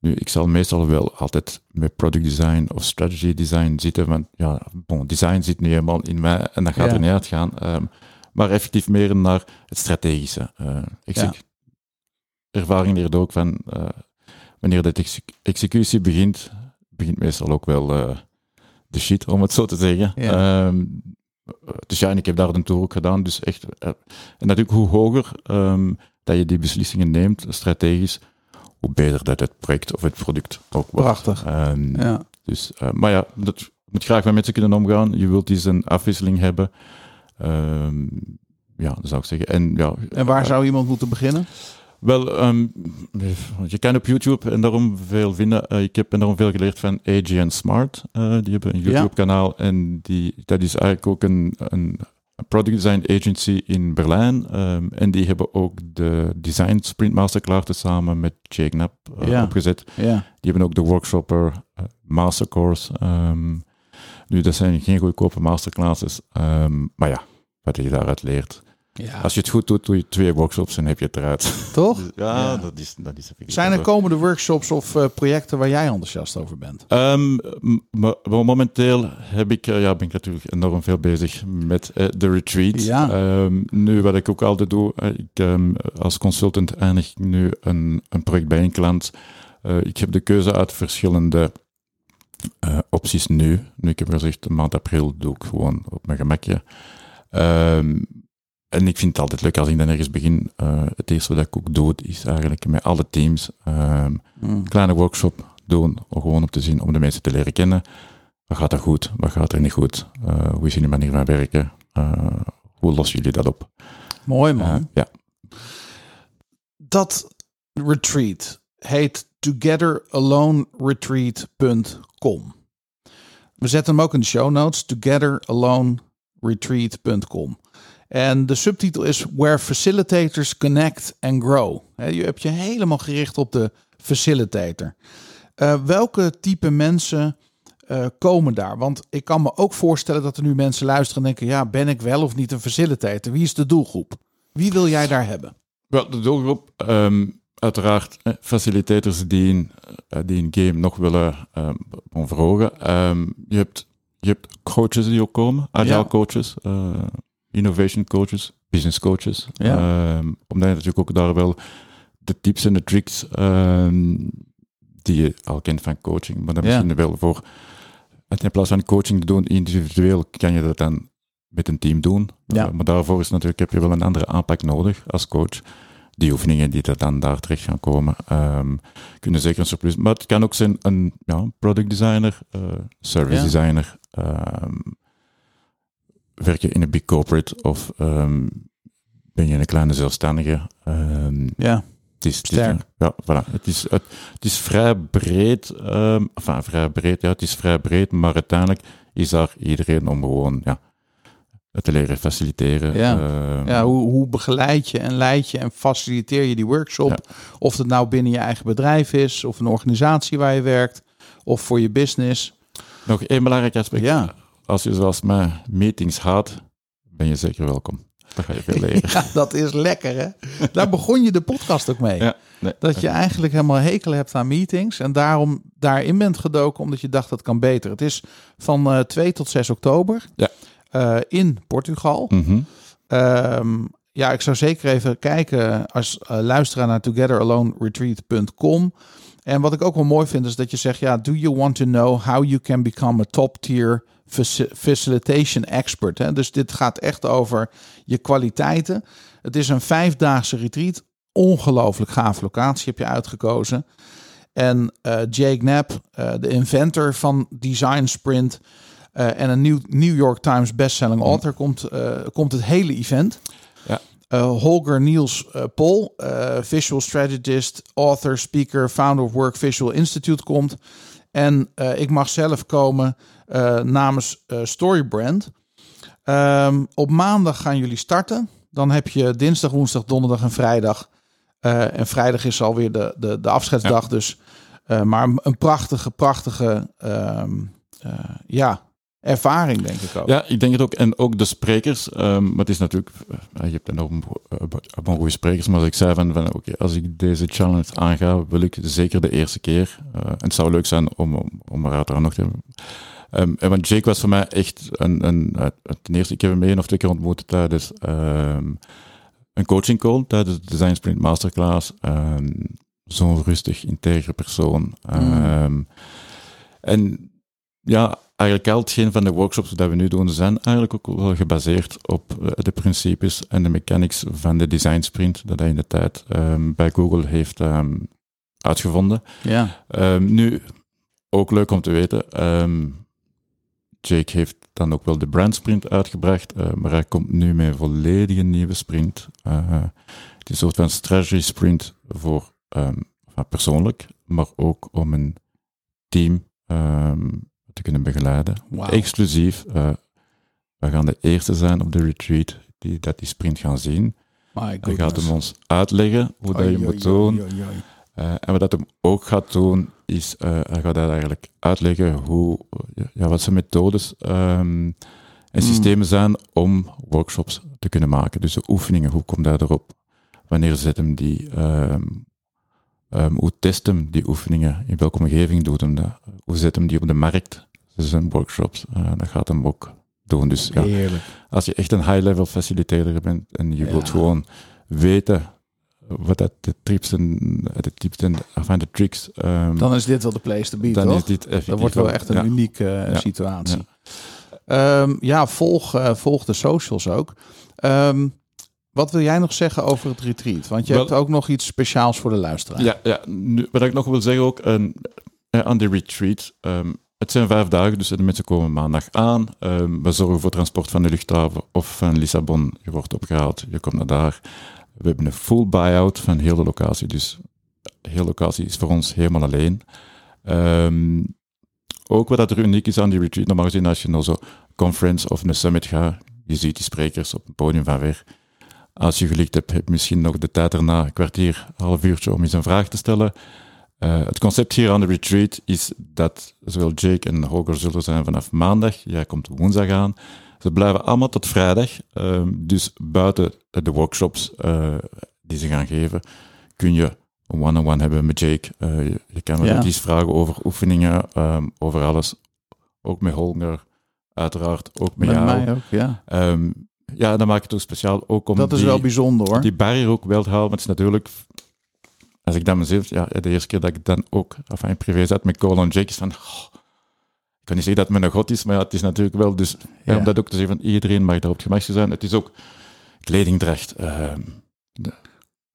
Nu, ik zal meestal wel altijd met product design of strategy design zitten. Want ja, bon, design zit nu helemaal in mij en dat gaat Ja. er niet uitgaan. Ehm, maar effectief meer naar het strategische. Eh, ik Ja. ervaring leert ook van eh, wanneer de exec- executie begint, begint meestal ook wel eh, de shit, om het zo te zeggen. Ja. Ehm, dus ja, en ik heb daar een tour ook gedaan. Dus echt, en natuurlijk hoe hoger ehm, dat je die beslissingen neemt, strategisch, hoe beter dat het project of het product ook wordt. Prachtig. Ehm, Ja. dus, eh, maar ja, dat je moet graag met mensen kunnen omgaan. Je wilt eens een afwisseling hebben. Ehm, ja, dat zou ik zeggen. En, ja, En waar zou iemand moeten beginnen? wel, ehm, je kan op YouTube en daarom veel vinden. Eh, ik heb en daarom veel geleerd van AGN Smart. Eh, die hebben een Ja. YouTube-kanaal en die, dat is eigenlijk ook een, een product design agency in Berlijn. Ehm, en die hebben ook de Design Sprint Masterclass samen met Jake Knapp eh, Ja. opgezet. Ja. Die hebben ook de Workshopper eh, Mastercourse. ehm, nu, dat zijn geen goedkope masterclasses. ehm, maar ja, wat je daaruit leert. Ja. Als je het goed doet, doe je twee workshops en heb je het eruit. Toch? Dus <laughs> ja, Ja. dat is, dat is Zijn er zo. komende workshops of eh, projecten waar jij enthousiast over bent? Ehm, momenteel heb ik, eh, ja, ben ik natuurlijk enorm veel bezig met eh, de retreat. Ja. Ehm, nu, wat ik ook altijd doe, eh, ik, ehm, als consultant eindig ik nu een, een project bij een klant. Eh, ik heb de keuze uit verschillende eh, opties nu. Nu, ik heb gezegd, de maand april doe ik gewoon op mijn gemakje. Ehm, en ik vind het altijd leuk als ik dan ergens begin. Eh, het eerste wat ik ook doe, is eigenlijk met alle teams ehm, Hmm. kleine workshop, doen, gewoon om te zien, om de mensen te leren kennen. Wat gaat er goed, wat gaat er niet goed? Uh, hoe is jullie manier van werken? Uh, hoe lossen jullie dat op? Mooi man. Ja. Dat retreat heet togetheraloneretreat.com. We zetten hem ook in de show notes. Togetheraloneretreat.com. En de subtitel is Where Facilitators Connect and Grow. Je hebt je helemaal gericht op de facilitator. Uh, welke type mensen uh, komen daar? Want ik kan me ook voorstellen dat er nu mensen luisteren en denken: ja, ben ik wel of niet een facilitator? Wie is de doelgroep? Wie wil jij daar hebben? Wel, de doelgroep, um, uiteraard eh, facilitators die een, die een game nog willen um, verhogen. Um, je, hebt, je hebt coaches die ook komen, agile ja. coaches, uh, innovation coaches, business coaches. Ja. omdat je natuurlijk ook daar wel de tips en de tricks die je al kent van coaching, maar dan Ja. misschien wel voor. In plaats van coaching te doen individueel, kan je dat dan met een team doen. Ja. Uh, maar daarvoor is natuurlijk, heb je wel een andere aanpak nodig als coach. Die oefeningen die er dan daar terecht gaan komen, ehm, kunnen zeker een surplus. Maar het kan ook zijn een ja, product designer, eh, service Ja. designer, ehm, werk je in een big corporate of ehm, ben je een kleine zelfstandige. Ehm, Ja, het is, het is- Sterk. ja, voilà. het, is, het, het is vrij breed, enfin, vrij breed, ja, het is vrij breed, maar uiteindelijk is daar iedereen om gewoon, ja, het te leren faciliteren. Ja. ja hoe, hoe begeleid je en leid je en faciliteer je die workshop? Ja. Of het nou binnen je eigen bedrijf is, of een organisatie waar je werkt, of voor je business. Nog één belangrijk aspect. Ja. Als je zoals mij meetings gaat, ben je zeker welkom. Dan ga je veel leren. <laughs> Ja, dat is lekker hè. Daar begon je de podcast ook mee. Ja, nee, Dat je eigenlijk helemaal hekel hebt aan meetings en daarom daarin bent gedoken omdat je dacht dat kan beter. Het is van eh 2 tot 6 oktober Ja. eh, in Portugal. Mhm. Ehm, ja, ik zou zeker even kijken als eh, luisteraar naar togetheraloneretreat.com. En wat ik ook wel mooi vind is dat je zegt, ja, do you want to know how you can become a top tier facilitation expert? Hè? Dus dit gaat echt over je kwaliteiten. Het is een vijfdaagse retreat. Ongelooflijk gaaf locatie heb je uitgekozen. En eh, Jake Knapp, eh, de inventor van Design Sprint eh, en een New, New York Times bestselling author, komt, komt het hele event. Ja. Holger Niels Pol, visual strategist, author, speaker, founder of Work Visual Institute komt. En ik mag zelf komen eh, namens eh, Storybrand. Ehm, op maandag gaan jullie starten. Dan heb je dinsdag, woensdag, donderdag en vrijdag. Eh, en vrijdag is alweer de, de, de afscheidsdag. Dus, maar een- een prachtige, prachtige ehm, eh, ja, ervaring, denk ik ook. Ja, ik denk het ook. En ook de sprekers. ehm, maar het is natuurlijk, je hebt eh, enorm goede sprekers. Maar als ik zei van, van oké, als ik deze challenge aanga, wil ik zeker de eerste keer. en het zou leuk zijn om, om, om er uiteraard nog te hebben. Ehm, en want Jake was voor mij echt een, een, eh, ten eerste, ik heb hem één of twee keer ontmoet tijdens ehm, een coaching call, tijdens de Design Sprint Masterclass. Ehm, Zo'n rustig, integere persoon. Ehm, En ja, eigenlijk al hetgeen van de workshops dat we nu doen, zijn eigenlijk ook wel gebaseerd op eh, de principes en de mechanics van de design sprint, dat hij in de tijd bij Google heeft uitgevonden. Ja. Nu, ook leuk om te weten, Jake heeft dan ook wel de brand sprint uitgebracht, eh, maar hij komt nu met een volledige nieuwe sprint. Eh, het is een soort van strategy sprint voor ehm, persoonlijk, maar ook om een team ehm, te kunnen begeleiden. Exclusief. eh, we gaan de eerste zijn op de retreat die dat die sprint gaan zien. Hij gaat hem ons uitleggen hoe dat je Oei, moet doen. oei, Eh, en wat dat hem ook gaat doen, is eh, hij gaat eigenlijk uitleggen hoe, ja, wat zijn methodes ehm, en systemen zijn om workshops te kunnen maken. Dus de oefeningen, hoe komt hij erop? Wanneer zet hem die? ehm, ehm, hoe test hem die oefeningen? In welke omgeving doet hem dat? Hoe zet hem die op de markt? Dus zijn workshops, eh, dat gaat hem ook doen. Dus ja, Heerlijk. als je echt een high-level facilitator bent en je Ja. wilt gewoon weten wat dat de tips en de tips en de tricks, ehm, Dan is dit wel de place to be, dan toch? is dit effectief. Dat wordt wel echt een ja. unieke eh, Ja. situatie. Ja, ja volg, eh, volg de socials ook. Ehm, wat wil jij nog zeggen over het retreat? Want je Wel- hebt ook nog iets speciaals voor de luisteraar. Ja, ja nu, wat ik nog wil zeggen ook, ja, aan de retreat. Ehm, het zijn vijf dagen, dus de mensen komen maandag aan. Ehm, we zorgen voor transport van de luchthaven of van Lissabon. Je wordt opgehaald, je komt naar daar. We hebben een full buy-out van heel de locatie, dus de hele locatie is voor ons helemaal alleen. Ehm, ook wat dat er uniek is aan die retreat, normaal gezien als je naar zo'n conference of een summit gaat, je ziet die sprekers op het podium van weer. Als je gelikt hebt, heb je misschien nog de tijd erna, een kwartier, een half uurtje, om eens een vraag te stellen. Uh, het concept hier aan de retreat is dat zowel Jake en Hoger zullen zijn vanaf maandag. Jij komt woensdag aan. Ze blijven allemaal tot vrijdag. Uh, dus buiten de workshops uh, die ze gaan geven, kun je een one-on-one -on -one hebben met Jake. Je, je, kan me ja. iets vragen over oefeningen, um, over alles. Ook met Holger, uiteraard. Ook met, met jou. mij ook, ja. Um, ja, dat maakt het ook speciaal. Ook om dat is die, wel bijzonder hoor. Die barrière ook wel te halen. Maar het is natuurlijk als ik dan mezelf, ja, de eerste keer dat ik dan ook enfin, in privé zat met Colin Jake, is van, oh, ik kan niet zeggen dat het mijn god is, maar ja, het is natuurlijk wel, dus ja. om dat ook te zeggen van iedereen mag daar op het zijn. Het is ook kledingdracht, uh,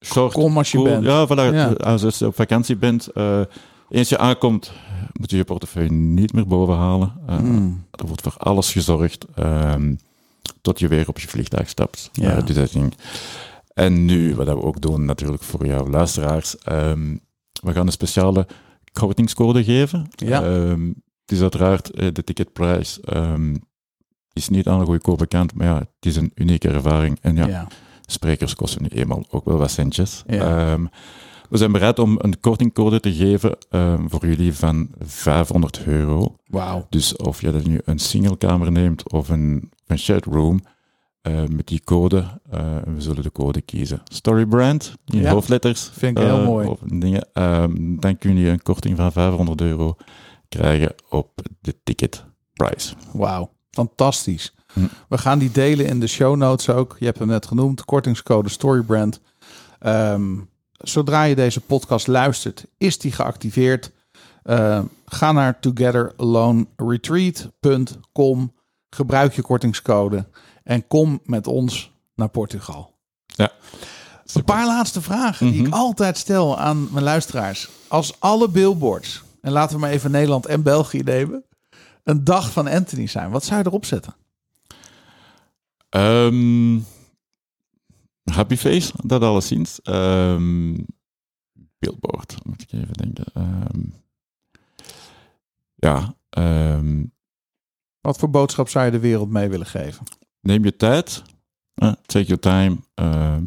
short, Kom als je cool, bent. Ja, voilà, ja. als je op vakantie bent, uh, eens je aankomt, moet je je portefeuille niet meer boven halen. Uh, mm. Er wordt voor alles gezorgd, um, tot je weer op je vliegtuig stapt. Ja. dus dat ding. En nu, wat we ook doen natuurlijk voor jouw luisteraars, um, we gaan een speciale kortingscode geven. Ja. Um, het is uiteraard, de ticketprijs um, is niet aan een goedkoop bekend, maar ja, het is een unieke ervaring. En ja, Ja. sprekers kosten nu eenmaal ook wel wat centjes. Ja. Um, we zijn bereid om een kortingcode te geven um, voor jullie van 500 euro. Wauw. Dus of je dat nu een singlekamer neemt of een, een shared room, uh, met die code, uh, we zullen de code kiezen. Storybrand, in Ja. hoofdletters. Vind ik heel uh, mooi. Of dingen. Dan kun je een korting van 500 euro krijgen op de ticketprijs. Wauw. Fantastisch. Hm. We gaan die delen in de show notes ook. Je hebt hem net genoemd. Kortingscode Storybrand. Um, zodra je deze podcast luistert, is die geactiveerd. Uh, ga naar togetheraloneretreat.com. Gebruik je kortingscode. En kom met ons naar Portugal. Ja. Een paar laatste vragen die Mhm. ik altijd stel aan mijn luisteraars. Als alle billboards, en laten we maar even Nederland en België nemen, een dag van Anthony zijn, wat zou je erop zetten? Um, happy Face, dat alleszins. Um, billboard, moet ik even denken. Um, ja, Wat voor boodschap zou je de wereld mee willen geven? neem je tijd. Uh, take your time. Uh,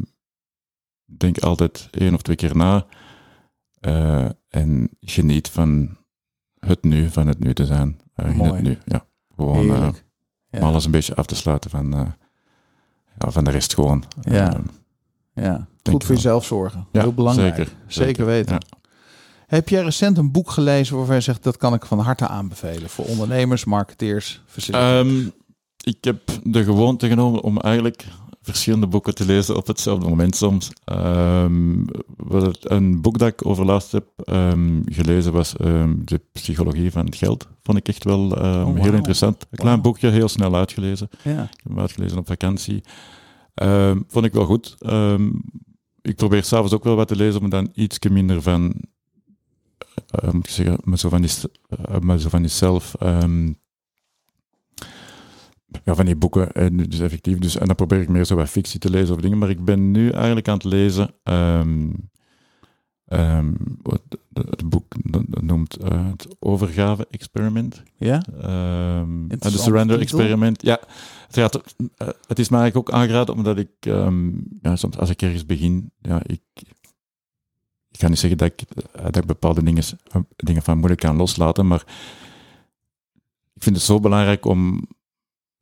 denk altijd één of twee keer na. Uh, en geniet van het nu, van het nu te zijn. Uh, in het nu, ja. Gewoon Ja. alles een beetje af te sluiten van, ja, van de rest gewoon. Ja. Ja, goed voor jezelf zorgen. Heel belangrijk. zeker, weten. ja. Heb jij recent een boek gelezen waarvan je zegt dat kan ik van harte aanbevelen voor ondernemers, marketeers, faciliteren? Um, ik heb de gewoonte genomen om eigenlijk verschillende boeken te lezen op hetzelfde moment soms. Um, wat een boek dat ik over laatst heb um, gelezen was um, De Psychologie van het Geld. Vond ik echt wel um, wauw. heel interessant. Een klein boekje, heel snel uitgelezen. ja. Ik heb hem uitgelezen op vakantie. Vond ik wel goed. Ik probeer s'avonds ook wel wat te lezen, maar dan iets minder van, uh, moet ik zeggen, maar zo van die, uh, maar zo van die zelf, um, ja, van die boeken, en dus effectief. Dus, en dan probeer ik meer zo wat fictie te lezen of dingen, maar ik ben nu eigenlijk aan het lezen, um, um, wat het boek dat noemt uh, het overgave-experiment. ja? Um, de Surrender. Experiment. Ja, het, gaat, uh, het is mij eigenlijk ook aangeraden omdat ik, ja, soms als ik ergens begin, ja, ik, ik ga niet zeggen dat ik, dat ik bepaalde dingen, dingen van moeilijk kan loslaten, maar ik vind het zo belangrijk om,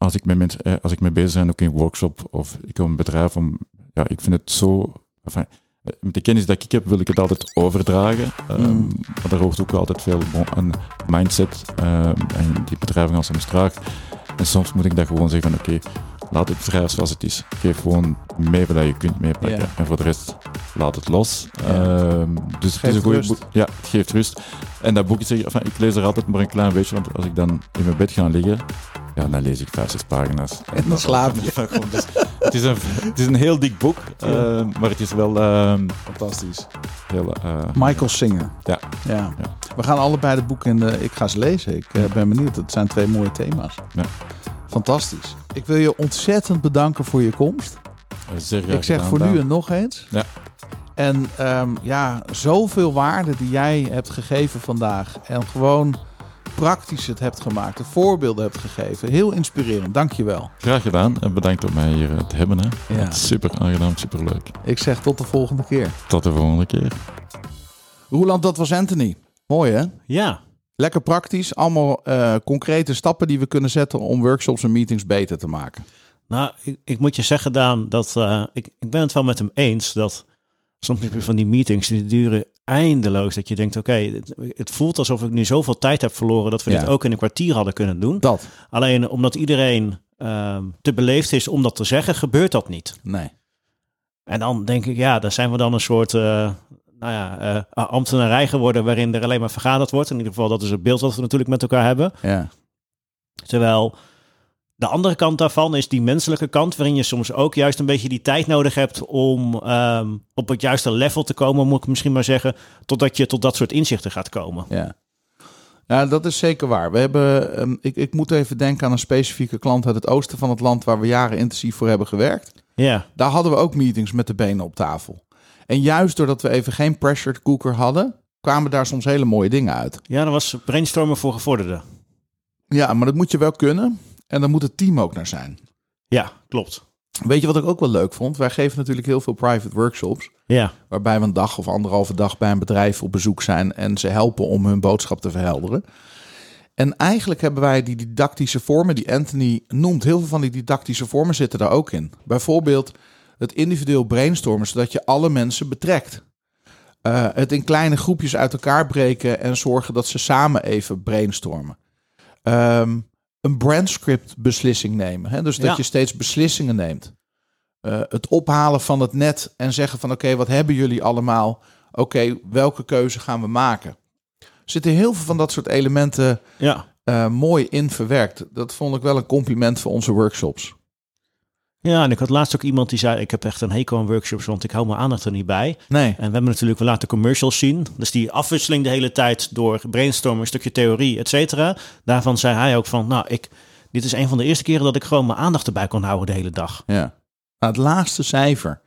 als ik met mensen, eh, als ik mee bezig ben, ook in een workshop of ik heb een bedrijf, om, ja, ik vind het zo, enfin, met de kennis dat ik heb, wil ik het altijd overdragen. Um, Mm. Maar daar hoort ook altijd veel bon, een mindset. Um, en die bedrijven gaan soms traag. En soms moet ik dat gewoon zeggen van oké, laat het bedrijf zoals het is. Geef gewoon mee wat je kunt meepakken. En voor de rest, laat het los. Um, dus het is een goede boek. Ja, het geeft rust. En dat boek is, enfin, ik lees er altijd maar een klein beetje, want als ik dan in mijn bed ga liggen, Ja, dan lees ik vijf, zes pagina's. En dan slaap je. <laughs> Dus het, is een, het is een heel dik boek, eh, maar het is wel ehm, Fantastisch. heel... eh, Michael Singer. Ja. ja. We gaan allebei de boeken in de... Ik ga ze lezen. Ik eh, ben benieuwd. Het zijn twee mooie thema's. Ja. Fantastisch. Ik wil je ontzettend bedanken voor je komst. zeer graag Ik zeg gedaan, voor nu en nog eens. Ja. En ehm, ja, zoveel waarde die jij hebt gegeven vandaag. En gewoon praktisch het hebt gemaakt. De voorbeelden hebt gegeven. Heel inspirerend. Dank je wel. Graag gedaan en bedankt om mij hier eh, te hebben. Hè. Ja. Super aangenaam, super leuk. Ik zeg tot de volgende keer. Tot de volgende keer. Roeland, dat was Anthony. Mooi hè? Ja, Lekker praktisch. Allemaal eh, concrete stappen die we kunnen zetten om workshops en meetings beter te maken. nou, ik, ik moet je zeggen, Daan, dat eh, ik, ik ben het wel met hem eens dat soms heb je van die meetings die duren eindeloos. Dat je denkt, oké, het, het voelt alsof ik nu zoveel tijd heb verloren dat we Ja. dit ook in een kwartier hadden kunnen doen. Dat. Alleen omdat iedereen ehm, te beleefd is om dat te zeggen, gebeurt dat niet. Nee. En dan denk ik, ja, dan zijn we dan een soort eh, nou ja, eh, ambtenarij geworden waarin er alleen maar vergaderd wordt. In ieder geval, dat is het beeld wat we natuurlijk met elkaar hebben. Ja. Terwijl de andere kant daarvan is die menselijke kant, waarin je soms ook juist een beetje die tijd nodig hebt om ehm, op het juiste level te komen, moet ik misschien maar zeggen, totdat je tot dat soort inzichten gaat komen. Ja. Ja, dat is zeker waar. We hebben, ehm, ik, ik moet even denken aan een specifieke klant uit het oosten van het land waar we jaren intensief voor hebben gewerkt. Ja, Daar hadden we ook meetings met de benen op tafel. En juist doordat we even geen pressure cooker hadden, kwamen daar soms hele mooie dingen uit. ja dat was brainstormen voor gevorderden. Ja, maar dat moet je wel kunnen. En daar moet het team ook naar zijn. Ja, klopt. Weet je wat ik ook wel leuk vond? Wij geven natuurlijk heel veel private workshops. Ja, Waarbij we een dag of anderhalve dag bij een bedrijf op bezoek zijn en ze helpen om hun boodschap te verhelderen. En eigenlijk hebben wij die didactische vormen die Anthony noemt. Heel veel van die didactische vormen zitten daar ook in. Bijvoorbeeld het individueel brainstormen, zodat je alle mensen betrekt. Eh, het in kleine groepjes uit elkaar breken en zorgen dat ze samen even brainstormen. Ehm, een brandscript beslissing nemen. Hè? Dus dat Ja. je steeds beslissingen neemt. Eh, het ophalen van het net en zeggen van oké, wat hebben jullie allemaal? Oké, welke keuze gaan we maken? Er zitten heel veel van dat soort elementen ja. eh, mooi in verwerkt. Dat vond ik wel een compliment voor onze workshops. Ja, en ik had laatst ook iemand die zei, ik heb echt een hekel aan workshops, want ik hou mijn aandacht er niet bij. Nee, En we hebben natuurlijk, we laten commercials zien. Dus die afwisseling de hele tijd door brainstormen, een stukje theorie, et cetera. Daarvan zei hij ook van, nou, ik, dit is een van de eerste keren dat ik gewoon mijn aandacht erbij kon houden de hele dag. ja. Nou, het laatste cijfer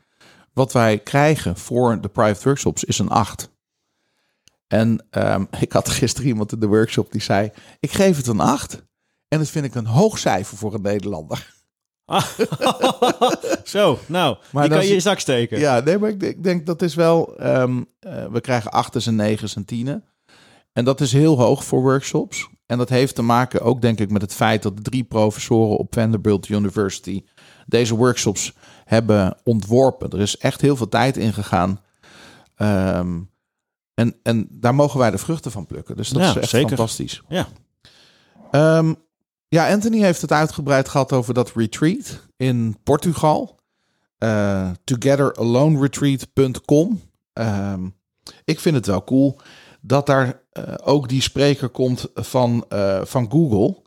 wat wij krijgen voor de private workshops is een 8. En ehm, <laughs> ik had gisteren iemand in de workshop die zei: Ik geef het een 8. En dat vind ik een hoog cijfer voor een Nederlander. <laughs> Zo, nou, Maar die kan je in je zak steken. Ja, nee, maar ik denk, ik denk dat is wel. ehm, eh, we krijgen achters en negens en tienen. En dat is heel hoog voor workshops. En dat heeft te maken ook, denk ik, met het feit dat drie professoren op Vanderbilt University deze workshops hebben ontworpen. Er is echt heel veel tijd in gegaan. Ehm, en, en daar mogen wij de vruchten van plukken. Dus dat Ja, is echt zeker. fantastisch. Ja. Ehm, ja, Anthony heeft het uitgebreid gehad over dat retreat in Portugal. Eh togetheraloneretreat.com. Ehm, ik vind het wel cool dat daar eh, ook die spreker komt van, eh, van Google.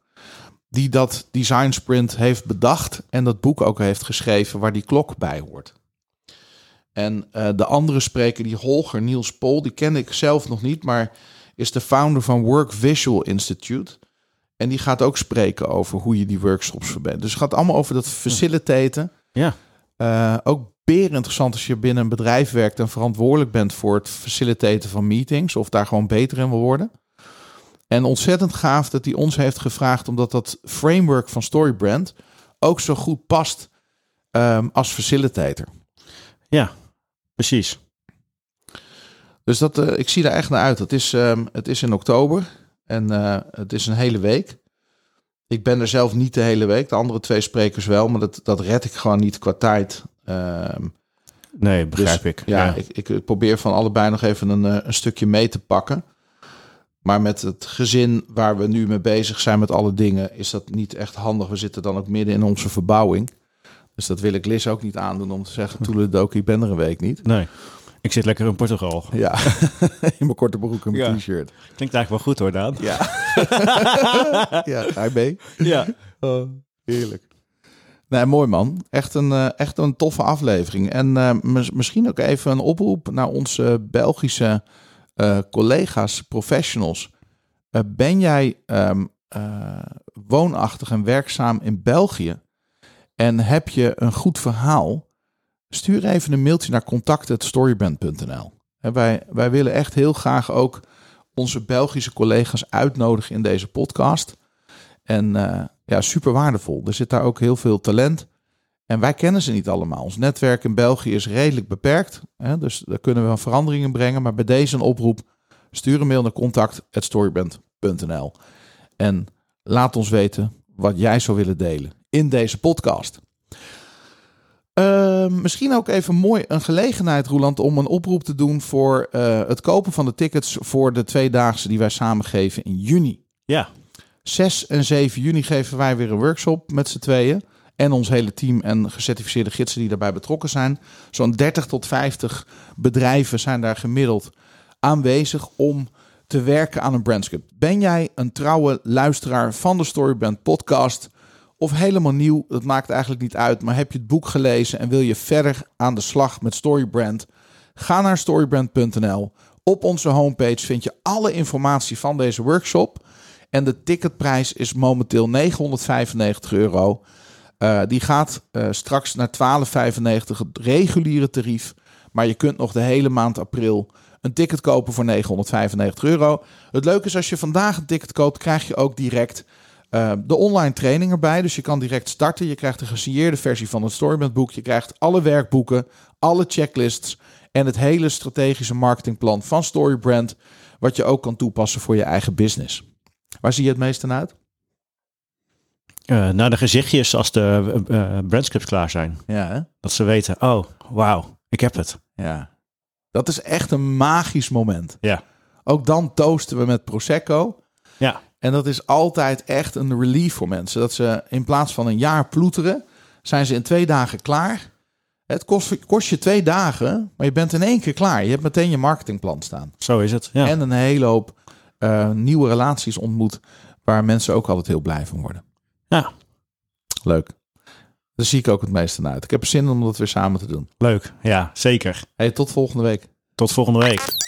Die dat design sprint heeft bedacht en dat boek ook heeft geschreven waar die klok bij hoort. En de andere spreker, die Holger Niels Pol, die ken ik zelf nog niet, maar is de founder van Work Visual Institute. En die gaat ook spreken over hoe je die workshops verbetert. Dus het gaat allemaal over dat facilitaten. Ja. Eh, ook beer interessant als je binnen een bedrijf werkt en verantwoordelijk bent voor het facilitaten van meetings of daar gewoon beter in wil worden. En ontzettend gaaf dat hij ons heeft gevraagd omdat dat framework van Storybrand ook zo goed past ehm, als facilitator. Ja, precies. Dus dat, eh, ik zie daar echt naar uit. Het is, ehm, het is in oktober en eh, het is een hele week. Ik ben er zelf niet de hele week. De andere twee sprekers wel, maar dat, dat red ik gewoon niet qua tijd. Ehm, Nee, begrijp dus, ik. Ja, Ik, ik probeer van allebei nog even een, eh, een stukje mee te pakken. Maar met het gezin waar we nu mee bezig zijn met alle dingen, is dat niet echt handig. We zitten dan ook midden in onze verbouwing. Dus dat wil ik Liz ook niet aandoen om te zeggen, <laughs> toeledoki, ik ben er een week niet. Nee. Ik zit lekker in Portugal. Ja, <laughs> in mijn korte broek en mijn Ja. t-shirt. Klinkt eigenlijk wel goed hoor, Daan. Ja. <laughs> ja, mee? Ja. Oh, heerlijk. Nee, mooi man. Echt een, eh, echt een toffe aflevering. En eh, mis- misschien ook even een oproep naar onze Belgische eh, collega's, professionals. Ben jij ehm, eh, woonachtig en werkzaam in België en heb je een goed verhaal? Stuur even een mailtje naar contact.storyband.nl. Wij, wij willen echt heel graag ook onze Belgische collega's uitnodigen in deze podcast. En eh, ja, super waardevol. Er zit daar ook heel veel talent. En wij kennen ze niet allemaal. Ons netwerk in België is redelijk beperkt. Hè, dus daar kunnen we wel veranderingen brengen. Maar bij deze een oproep. Stuur een mail naar contact.storyband.nl. En laat ons weten wat jij zou willen delen in deze podcast. Eh, misschien ook even mooi een gelegenheid, Roland, om een oproep te doen voor eh, het kopen van de tickets voor de tweedaagse die wij samengeven in juni. Ja. 6 en 7 juni geven wij weer een workshop met z'n tweeën. En ons hele team en gecertificeerde gidsen die daarbij betrokken zijn. Zo'n 30 tot 50 bedrijven zijn daar gemiddeld aanwezig om te werken aan een brandscript. Ben jij een trouwe luisteraar van de Storybrand podcast of helemaal nieuw? Dat maakt eigenlijk niet uit. Maar heb je het boek gelezen en wil je verder aan de slag met Storybrand? Ga naar storybrand.nl. Op onze homepage vind je alle informatie van deze workshop. En de ticketprijs is momenteel 995 euro. Eh, die gaat eh, straks naar 12,95 het reguliere tarief. Maar je kunt nog de hele maand april een ticket kopen voor 995 euro. Het leuke is als je vandaag een ticket koopt, krijg je ook direct eh, de online training erbij. Dus je kan direct starten. Je krijgt een gesigneerde versie van het Storybrand boek. Je krijgt alle werkboeken, alle checklists en het hele strategische marketingplan van Storybrand. Wat je ook kan toepassen voor je eigen business. Waar zie je het meest aan uit? Eh, naar de gezichtjes als de eh, brandscripts klaar zijn. Ja, hè? Dat ze weten, oh, wauw, ik heb het. Ja. Dat is echt een magisch moment. Ja. Ook dan toosten we met Prosecco. Ja. En dat is altijd echt een relief voor mensen. Dat ze in plaats van een jaar ploeteren, zijn ze in twee dagen klaar. Het kost, kost je twee dagen, maar je bent in één keer klaar. Je hebt meteen je marketingplan staan. Zo is het. Ja. En een hele hoop eh, nieuwe relaties ontmoet, waar mensen ook altijd heel blij van worden. Ja. Leuk. Daar zie ik ook het meeste naar uit. Ik heb er zin in om dat weer samen te doen. Leuk. Ja, zeker. Hey, tot volgende week. Tot volgende week.